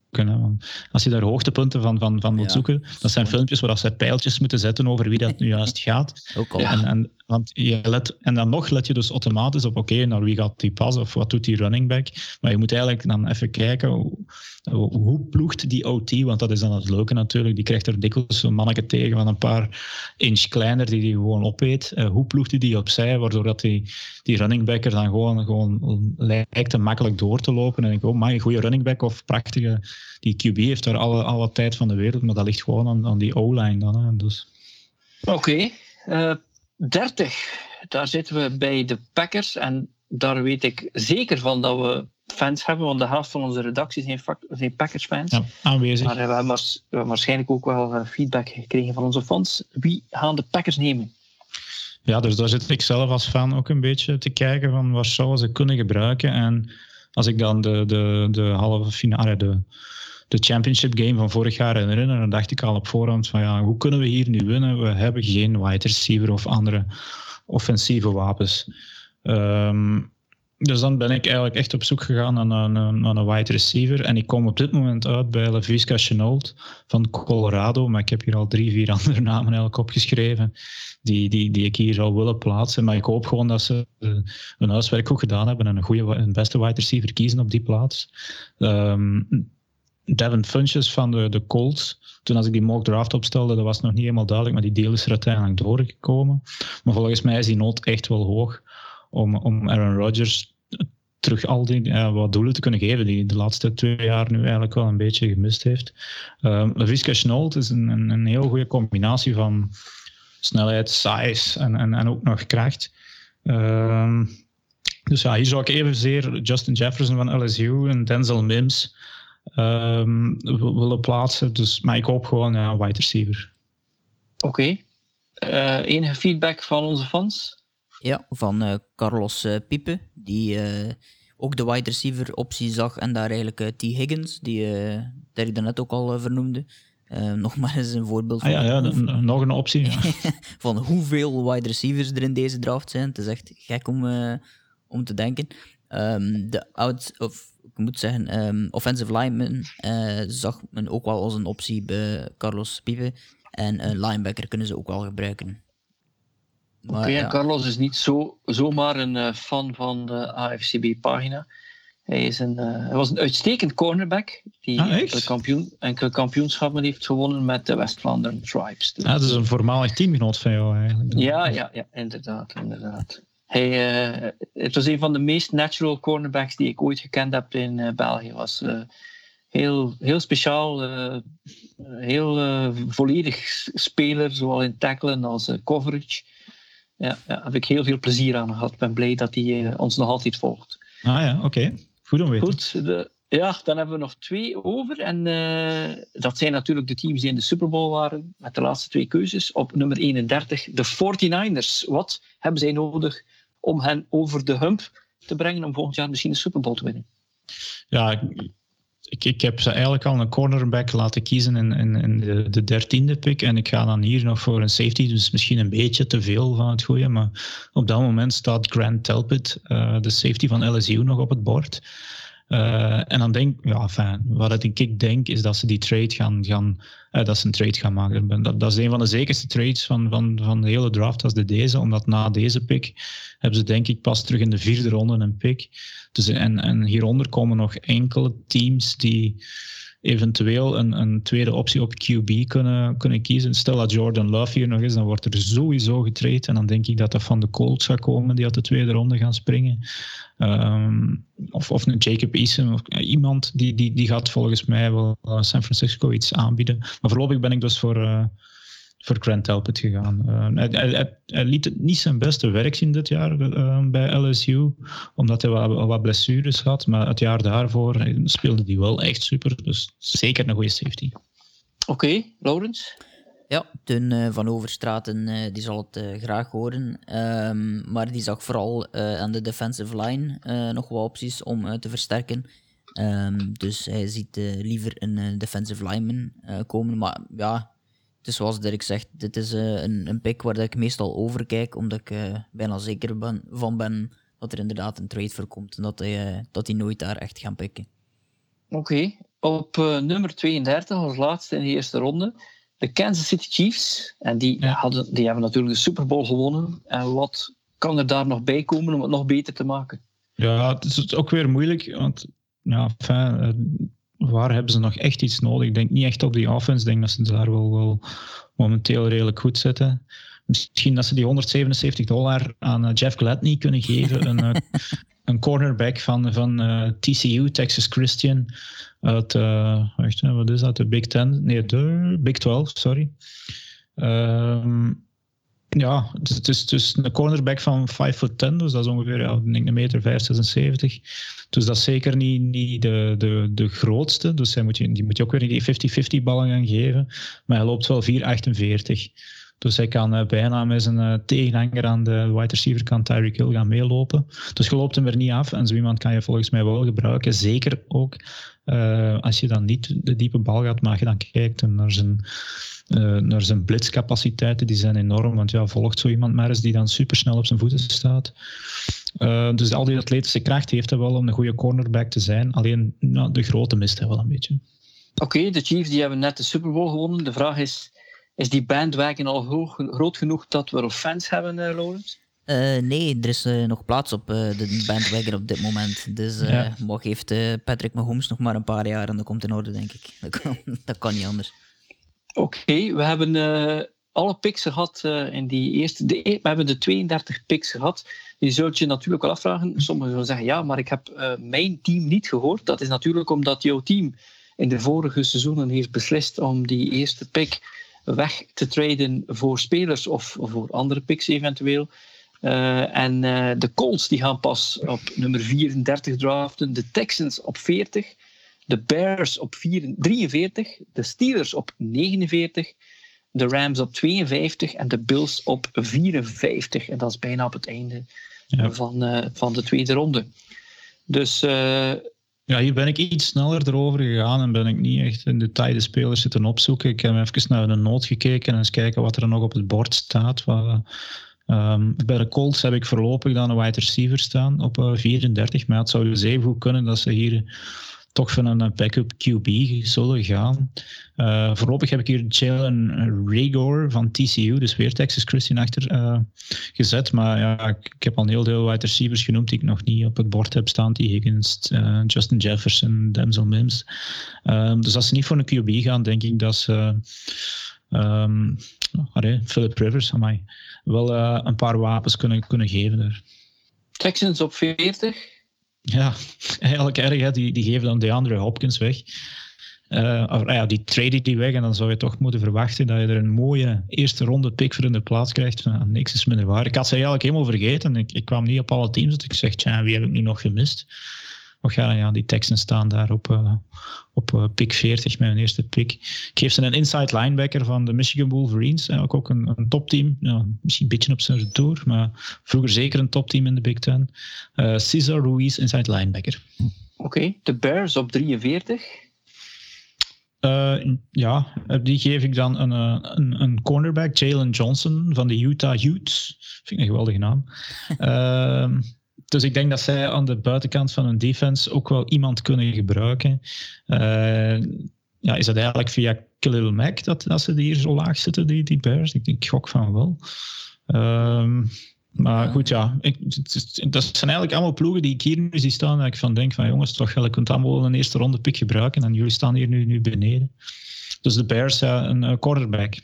Als je daar hoogtepunten van, van, van moet zoeken, dat zijn filmpjes waar ze pijltjes moeten zetten over wie dat nu juist gaat. Ook al. En, en, want je let, en dan nog let je dus automatisch op, oké, naar wie gaat die pas of wat doet die running back. Maar je moet eigenlijk dan even kijken, hoe, hoe ploegt die OT, want dat is dan het leuke natuurlijk. Die krijgt er dikwijls een manneke tegen van een paar inch kleiner die die gewoon opeet. Uh, hoe ploegt hij die opzij, waardoor dat die, die running back er dan gewoon, gewoon lijkt te makkelijk door te lopen. En ik oh, maar een goede running back of prachtige die QB heeft daar alle, alle tijd van de wereld, maar dat ligt gewoon aan, aan die O-line dan. Hè, dus. Oké, okay. eh, 30. Daar zitten we bij de Packers en daar weet ik zeker van dat we fans hebben, want de helft van onze redactie zijn, zijn Packers-fans. Ja, aanwezig. Maar we hebben, waarschijnlijk ook wel eh, feedback gekregen van onze fans. Wie gaan de Packers nemen? Ja, dus daar zit ik zelf als fan ook een beetje te kijken van wat zouden ze kunnen gebruiken. En als ik dan de, de, de halve finale, de, de championship game van vorig jaar herinner, dan dacht ik al op voorhand van ja, hoe kunnen we hier nu winnen? We hebben geen wide receiver of andere offensieve wapens. Um, dus dan ben ik eigenlijk echt op zoek gegaan naar een, een wide receiver. En ik kom op dit moment uit bij LaVisca Chenault van Colorado. Maar ik heb hier al drie, vier andere namen eigenlijk opgeschreven die, die, die ik hier zou willen plaatsen. Maar ik hoop gewoon dat ze hun huiswerk goed gedaan hebben en een, goede, een beste wide receiver kiezen op die plaats. Um, Devin Funches van de, de Colts. Toen als ik die mock draft opstelde, dat was nog niet helemaal duidelijk, maar die deal is er uiteindelijk doorgekomen. Maar volgens mij is die nood echt wel hoog om, om Aaron Rodgers terug al die wat doelen te kunnen geven die de laatste twee jaar nu eigenlijk wel een beetje gemist heeft. Um, Laviska Schnold is een, een, een, heel goede combinatie van snelheid, size en, en, ook nog kracht. Um, dus ja, hier zou ik evenzeer Justin Jefferson van LSU en Denzel Mims um, willen plaatsen. Dus, maar ik hoop gewoon ja, wide receiver. Oké. Okay. Uh, eh, enige feedback van onze fans? Ja, van uh, Carlos uh, Piepe, die uh, ook de wide receiver optie zag en daar eigenlijk T. Higgins, die uh, ik daarnet ook al vernoemde. nog maar eens een voorbeeld ah, van. ja, ja, nog een optie. Ja. van hoeveel wide receivers er in deze draft zijn. Het is echt gek om, om te denken. Um, de out, of ik moet zeggen, um, offensive lineman zag men ook wel als een optie bij Carlos Piepe. En een linebacker kunnen ze ook wel gebruiken. Oké, okay, Carlos is niet zo, zomaar een uh, fan van de AFCB-pagina. Hij, is een, uh, hij was een uitstekend cornerback die ah, enkele, kampioen, enkele kampioenschappen heeft gewonnen met de West-Vlaanderen Tribes. Dus, ah, dat is een voormalig teamgenoot van jou eigenlijk. Ja, ja, ja inderdaad, inderdaad. Hij, het was een van de meest natural cornerbacks die ik ooit gekend heb in België. was heel, heel speciaal, heel volledig speler, zowel in tacklen als coverage. Ja, ja, heb ik heel veel plezier aan gehad. Ik ben blij dat hij ons nog altijd volgt. Ah ja, oké. Goed om weten. Goed, de, ja, dan hebben we nog twee over. En dat zijn natuurlijk de teams die in de Super Bowl waren, met de laatste twee keuzes. Op nummer 31, de 49ers. Wat hebben zij nodig om hen over de hump te brengen om volgend jaar misschien de Super Bowl te winnen? Ja, ik, ik heb ze eigenlijk al een cornerback laten kiezen in, in, in de, de dertiende pick. En ik ga dan hier nog voor een safety, dus misschien een beetje te veel van het goede. Maar op dat moment staat Grant Telpit, uh, de safety van LSU, nog op het bord. Uh, en dan denk ja, fijn. wat ik denk, is dat ze die trade gaan, gaan uh, dat ze een trade gaan maken. Dat, dat is een van de zekerste trades van, van, van de hele draft als de deze, omdat na deze pick hebben ze denk ik pas terug in de vierde ronde een pick. Dus, en, en hieronder komen nog enkele teams die eventueel een, een tweede optie op QB kunnen, kunnen kiezen. Stel dat Jordan Love hier nog is, dan wordt er sowieso getraind. En dan denk ik dat dat van de Colts gaat komen, die uit de tweede ronde gaan springen. Ehm, of, of een Jacob Eason, of iemand die, die, die gaat volgens mij wel uh, San Francisco iets aanbieden. Maar voorlopig ben ik dus voor, uh, voor Grant Telpet gegaan. Uh, hij, hij, hij, liet het niet zijn beste werk zien dit jaar bij LSU, omdat hij wat, wat blessures had. Maar het jaar daarvoor speelde hij wel echt super. Dus zeker een goede safety. Oké, okay, Laurens? Ja, Teun uh, van Overstraten uh, die zal het uh, graag horen. Um, maar die zag vooral aan de defensive line nog wat opties om te versterken. Um, dus hij ziet liever een defensive lineman komen. Maar ja, het is zoals Dirk zegt, dit is een, een pick waar ik meestal over kijk, omdat ik bijna zeker ben, van ben dat er inderdaad een trade voor komt. En dat hij, dat hij nooit daar echt gaan pikken. Oké, okay. op nummer 32 als laatste in de eerste ronde de Kansas City Chiefs. En die, hadden, die hebben natuurlijk de Super Bowl gewonnen. En wat kan er daar nog bij komen om het nog beter te maken? Ja, het is ook weer moeilijk. Want ja, fijn, eh, waar hebben ze nog echt iets nodig? Ik denk niet echt op die offense. Ik denk dat ze daar wel, wel momenteel redelijk goed zitten. Misschien dat ze die 177 dollar aan eh, Jeff Gladney kunnen geven. een, eh, een cornerback van, van TCU, Texas Christian uit, uh, wacht, wat is dat, de Big Ten? Nee, de Big 12, sorry. Um, ja, het is, is een cornerback van 5 foot 10, dus dat is ongeveer ja, een meter 576. Dus dat is zeker niet, niet de, de, de grootste. Dus hij moet je, die moet je ook weer die 50-50 ballen gaan geven. Maar hij loopt wel 4,48. Dus hij kan uh, bijna met zijn uh, tegenhanger aan de wide receiver kan Tyreek Hill gaan meelopen. Dus je loopt hem er niet af. En zo iemand kan je volgens mij wel gebruiken. Zeker ook uh, als je dan niet de diepe bal gaat, maar je dan kijkt naar zijn, naar zijn blitzcapaciteiten. Die zijn enorm. Want ja, volgt zo iemand maar eens die dan supersnel op zijn voeten staat. dus al die atletische kracht heeft hij wel om een goede cornerback te zijn. Alleen nou, de grote mist hij wel een beetje. Oké, de Chiefs die hebben net de Super Bowl gewonnen. De vraag is is die bandwagon al groot genoeg dat we nog fans hebben, uh, Laurens? Uh, nee, er is uh, nog plaats op uh, de bandwagon op dit moment. Dus ja. mag heeft Patrick Mahomes nog maar een paar jaar en dat komt in orde, denk ik. Dat kan, dat kan niet anders. Oké, we hebben alle picks gehad in die eerste... De, we hebben de 32 picks gehad. Je zult je natuurlijk wel afvragen. Sommigen zullen zeggen, ja, maar ik heb mijn team niet gehoord. Dat is natuurlijk omdat jouw team in de vorige seizoenen heeft beslist om die eerste pick weg te traden voor spelers of, voor andere picks eventueel. Uh, en uh, de Colts die gaan pas op nummer 34 draften, de Texans op 40, de Bears op 4, 43, de Steelers op 49, de Rams op 52 en de Bills op 54. En dat is bijna op het einde ja. van, uh, van de tweede ronde. Dus ja, hier ben ik iets sneller erover gegaan en ben ik niet echt in detail de spelers zitten opzoeken. Ik heb even naar een noot gekeken en eens kijken wat er nog op het bord staat. Wat, um, bij de Colts heb ik voorlopig dan een wide receiver staan op uh, 34, maar het zou dus even goed kunnen dat ze hier toch van een backup QB zullen gaan. Uh, voorlopig heb ik hier Jalen Rigor van TCU, dus weer Texas Christian, achter uh, gezet. Maar ja, ik, heb al heel veel wide receivers genoemd die ik nog niet op het bord heb staan. T. Higgins, Justin Jefferson, Denzel Mims. Um, dus als ze niet voor een QB gaan, denk ik dat ze... Um, Philip Rivers, mij wel een paar wapens kunnen, kunnen geven. Daar. Texans op 40. Ja, eigenlijk erg. Hè? Die, die geven dan DeAndre Hopkins weg. Uh, of, ja, die trade die weg en dan zou je toch moeten verwachten dat je er een mooie eerste ronde pick voor in de plaats krijgt. Niks is minder waar. Ik had ze eigenlijk helemaal vergeten. Ik, ik kwam niet op alle teams. Dat ik zeg, tja, wie heb ik nu nog gemist? Och ja, ja, die Texans staan daar op, uh, op uh, pick 40, mijn eerste pick. Ik geef ze een inside linebacker van de Michigan Wolverines. Eigenlijk ook een, een topteam. Ja, misschien een beetje op zijn retour, maar vroeger zeker een topteam in de Big Ten. Uh, Cesar Ruiz, inside linebacker. Oké, okay, de Bears op 43. Uh, ja, die geef ik dan een, een, een cornerback, Jalen Johnson van de Utah Utes. Vind ik een geweldige naam. uh, Dus ik denk dat zij aan de buitenkant van hun defense ook wel iemand kunnen gebruiken. Uh, ja, is dat eigenlijk via Khalil Mack dat, dat ze hier zo laag zitten, die, die Bears? Ik, ik gok van wel. Um, maar goed, ja. Ik, dat zijn eigenlijk allemaal ploegen die ik hier nu zie staan. En ik van denk van jongens, toch wel, je kunt allemaal een eerste ronde pick gebruiken. En jullie staan hier nu, nu beneden. Dus de Bears, ja, een quarterback.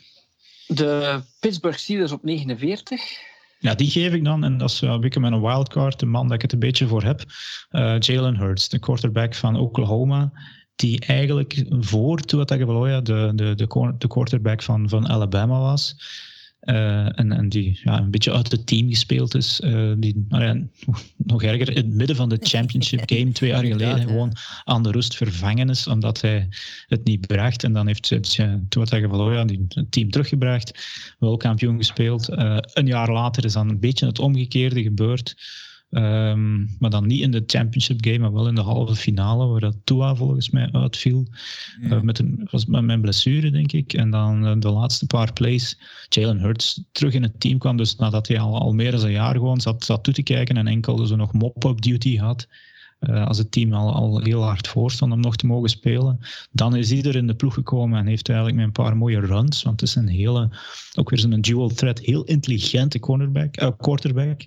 De Pittsburgh Steelers op 49. Ja, die geef ik dan. En dat is uh, met een wildcard, de man dat ik het een beetje voor heb. Uh, Jalen Hurts, de quarterback van Oklahoma. Die eigenlijk voor Tua Tagovailoa de, de, de, de quarterback van, van Alabama was. Uh, en, en die ja, een beetje uit het team gespeeld is. Uh, die, nou ja, nog erger, in het midden van de championship game twee jaar geleden ja, gewoon aan de rust vervangen is, omdat hij het niet bracht. En dan heeft ja, Tua Tagovailoa die het team teruggebracht, wel kampioen gespeeld. Uh, een jaar later is dan een beetje het omgekeerde gebeurd. Um, maar dan niet in de championship game, maar wel in de halve finale, waar dat Tua volgens mij uitviel. Ja. Uh, met, een, was met mijn blessure, denk ik. En dan uh, de laatste paar plays, Jalen Hurts terug in het team kwam. Dus nadat hij al, al meer dan een jaar gewoon zat, zat toe te kijken en enkel dus nog mop-up duty had. Uh, als het team al, al heel hard voor stond om nog te mogen spelen. Dan is hij er in de ploeg gekomen en heeft eigenlijk met een paar mooie runs. Want het is een hele, ook weer zo'n dual threat, heel intelligente cornerback, uh, quarterback.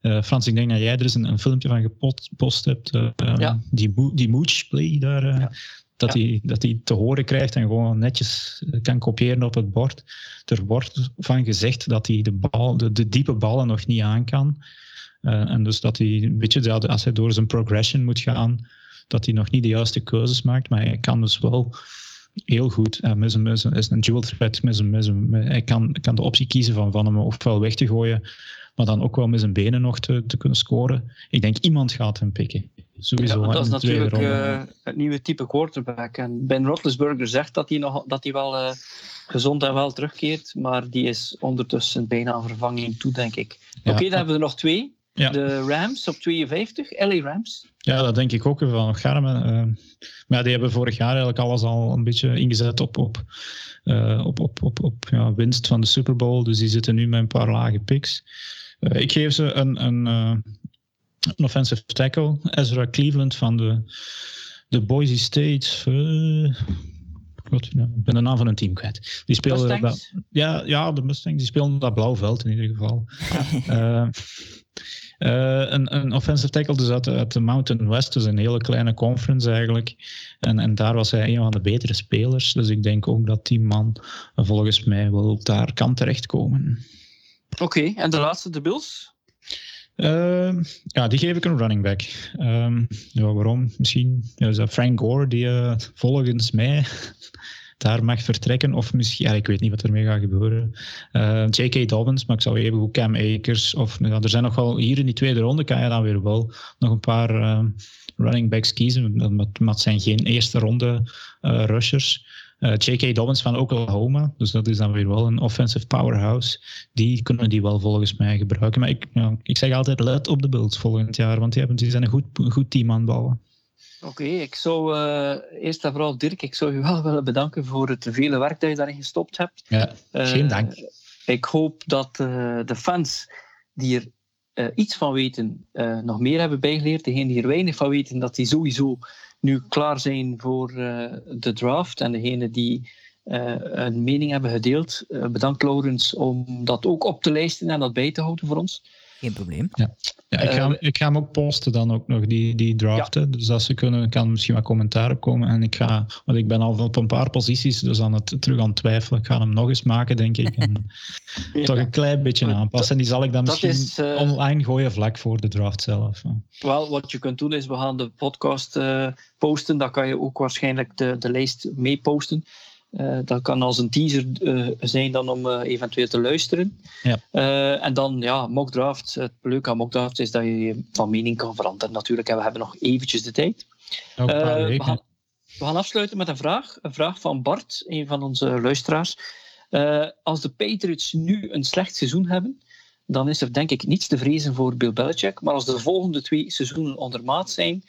Uh, Frans, ik denk dat jij er eens een, een filmpje van gepost hebt. Uh, ja. Die, die mooch play daar. Ja. Dat hij dat hij te horen krijgt en gewoon netjes kan kopiëren op het bord. Er wordt van gezegd dat hij de, bal, de, de diepe ballen nog niet aan kan. En dus dat hij, weet je, dat als hij door zijn progression moet gaan, dat hij nog niet de juiste keuzes maakt. Maar hij kan dus wel heel goed. Uh, is een dual threat. Hij kan, kan de optie kiezen van, van hem ofwel weg te gooien maar dan ook wel met zijn benen nog te, te kunnen scoren. Ik denk iemand gaat hem pikken. Sowieso. Ja, dat is natuurlijk uh, het nieuwe type quarterback. En Ben Roethlisberger zegt dat hij, nog, dat hij wel uh, gezond en wel terugkeert, maar die is ondertussen bijna aan vervanging toe, denk ik. Oké, okay, dan hebben we er nog twee. Ja. De Rams op 52, LA Rams. Ja, dat denk ik ook van Garmen. Uh, maar die hebben vorig jaar eigenlijk alles al een beetje ingezet op, op, uh, op, op, op, op ja, winst van de Super Bowl. Dus die zitten nu met een paar lage picks. Uh, ik geef ze een, een, een offensive tackle. Ezra Cleveland van de, de Boise State. God, ik ben de naam van een team kwijt. Die speelde dat, ja, ja, de Mustangs. Die speelden dat blauw veld in ieder geval. uh, een, een offensive tackle dus uit, uit de Mountain West, dus een hele kleine conference eigenlijk. En, en daar was hij een van de betere spelers. Dus ik denk ook dat die man volgens mij wel daar kan terechtkomen. Oké, okay, en de laatste, de Bills? Uh, ja, die geef ik een running back. Um, ja, waarom? Misschien is dat Frank Gore, die uh, volgens mij daar mag vertrekken. Of misschien, ja, ik weet niet wat ermee gaat gebeuren. Uh, J.K. Dobbins, maar ik zou even goed Cam Akers. Of, ja, er zijn nog wel, hier in die tweede ronde kan je dan weer wel nog een paar running backs kiezen. Maar het zijn geen eerste ronde rushers. Uh, J.K. Dobbins van Oklahoma, dus dat is dan weer wel een offensive powerhouse. Die kunnen die wel volgens mij gebruiken. Maar ik, ik zeg altijd, let op de Bills volgend jaar, want die, hebben, die zijn een goed, goed team aan het. Oké, okay, ik zou uh, eerst en vooral Dirk, ik zou je wel willen bedanken voor het vele werk dat je daarin gestopt hebt. Ja, geen uh, dank. Ik hoop dat de fans die er iets van weten, nog meer hebben bijgeleerd. Degenen die er weinig van weten, dat die sowieso nu klaar zijn voor de draft. En degene die een mening hebben gedeeld. Bedankt Laurens om dat ook op te lijsten en dat bij te houden voor ons. Geen probleem. Ja, ja ik, ga, ik ga hem ook posten dan ook nog, die, die draften. Dus als ze kunnen, kan misschien wat commentaar op komen. En ik ga, want ik ben al op een paar posities dus aan het, terug aan het twijfelen. Ik ga hem nog eens maken, denk ik. En toch een klein beetje aanpassen. En die zal ik dan misschien is, online gooien vlak voor de draft zelf. Wel, wat je kunt doen is, we gaan de podcast uh, posten. Dan kan je ook waarschijnlijk de, de lijst mee posten. Uh, dat kan als een teaser uh, zijn dan om uh, eventueel te luisteren. Ja. en dan, ja, mockdraft. Het leuke aan mockdraft is dat je van mening kan veranderen natuurlijk. En we hebben nog eventjes de tijd. We gaan, we, gaan, afsluiten met een vraag. Een vraag van Bart, een van onze luisteraars. als de Patriots nu een slecht seizoen hebben, dan is er denk ik niets te vrezen voor Bill Belichick. Maar als de volgende twee seizoenen ondermaat zijn,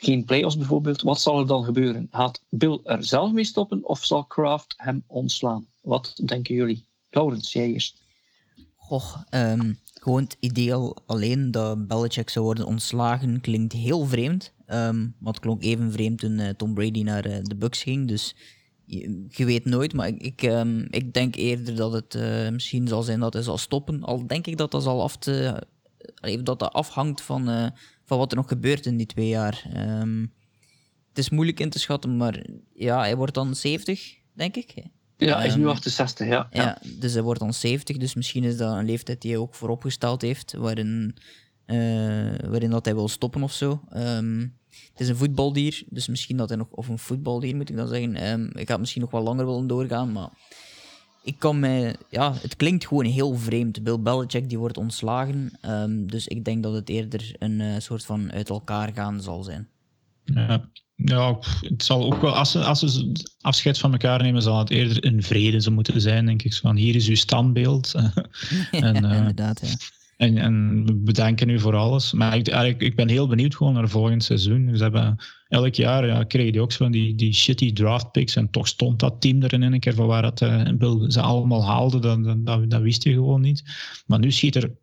geen play-offs bijvoorbeeld, wat zal er dan gebeuren? Gaat Bill er zelf mee stoppen of zal Kraft hem ontslaan? Wat denken jullie? Laurens, jij eerst. Goh, um, gewoon het alleen dat Belichick zou worden ontslagen klinkt heel vreemd. Um, want het klonk even vreemd toen uh, Tom Brady naar uh, de Bucks ging. Dus je, weet nooit, maar ik, ik, um, ik denk eerder dat het uh, misschien zal zijn dat hij zal stoppen. Al denk ik dat dat zal af te, dat dat afhangt van van wat er nog gebeurt in die twee jaar. Um, het is moeilijk in te schatten, maar ja, hij wordt dan 70, denk ik. Ja, hij is nu 68, ehm, ja. ja. Dus hij wordt dan 70, dus misschien is dat een leeftijd die hij ook vooropgesteld heeft, waarin, uh, waarin dat hij wil stoppen of zo. Um, het is een voetbaldier, dus misschien dat hij nog, of een voetbaldier moet ik dan zeggen. Um, ik ga misschien nog wel langer willen doorgaan, maar ik kan mij, ja, het klinkt gewoon heel vreemd. Bill Belichick die wordt ontslagen, um, dus ik denk dat het eerder een uh, soort van uit elkaar gaan zal zijn. Ja, ja, het zal ook wel, als ze, als ze afscheid van elkaar nemen, zal het eerder een vrede moeten zijn, denk ik. Van hier is uw standbeeld. en, uh, inderdaad, ja. En, en we bedanken u voor alles. Maar ik, ik ben heel benieuwd gewoon naar volgend seizoen. Ze hebben elk jaar ja, kreeg je ook zo die, die shitty draft picks. En toch stond dat team er in een keer van waar dat, uh, ze allemaal haalden. Dat, dat, dat, wist je gewoon niet. Maar nu schiet er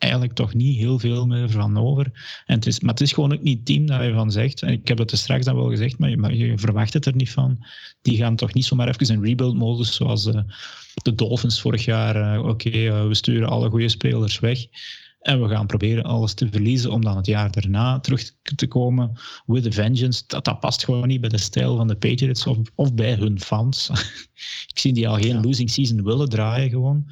eigenlijk toch niet heel veel meer van over. En het is, maar het is gewoon ook niet het team dat je van zegt. En ik heb dat er straks dan wel gezegd, maar je, maar je verwacht het er niet van. Die gaan toch niet zomaar even in rebuild-modus zoals uh, de Dolphins vorig jaar. Uh, Oké, okay, uh, we sturen alle goede spelers weg. En we gaan proberen alles te verliezen om dan het jaar daarna terug te komen with a vengeance. Dat, dat past gewoon niet bij de stijl van de Patriots of, of bij hun fans. ik zie die al geen losing season willen draaien gewoon.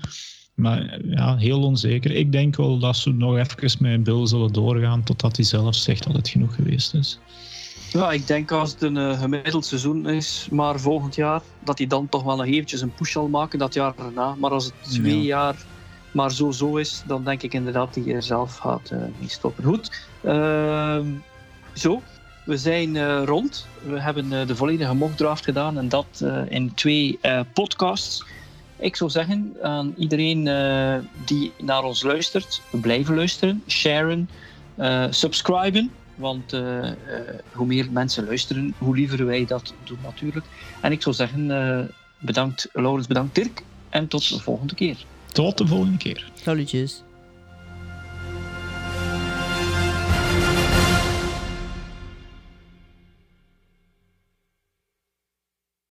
Maar ja, heel onzeker. Ik denk wel dat ze nog even met Bill zullen doorgaan totdat hij zelf zegt dat het genoeg geweest is. Ja, ik denk als het een uh, gemiddeld seizoen is, maar volgend jaar, dat hij dan toch wel nog eventjes een push zal maken dat jaar daarna. Maar als het twee jaar maar zo zo is, dan denk ik inderdaad dat hij er zelf gaat uh, mee stoppen. Goed, uh, zo. We zijn uh, rond. We hebben de volledige mockdraft gedaan en dat in twee podcasts. Ik zou zeggen aan iedereen uh, die naar ons luistert, blijven luisteren, sharen, uh, subscriben. Want uh, hoe meer mensen luisteren, hoe liever wij dat doen natuurlijk. En ik zou zeggen, bedankt Laurens, bedankt Dirk. En tot de volgende keer. Tot de volgende keer. Salutjes.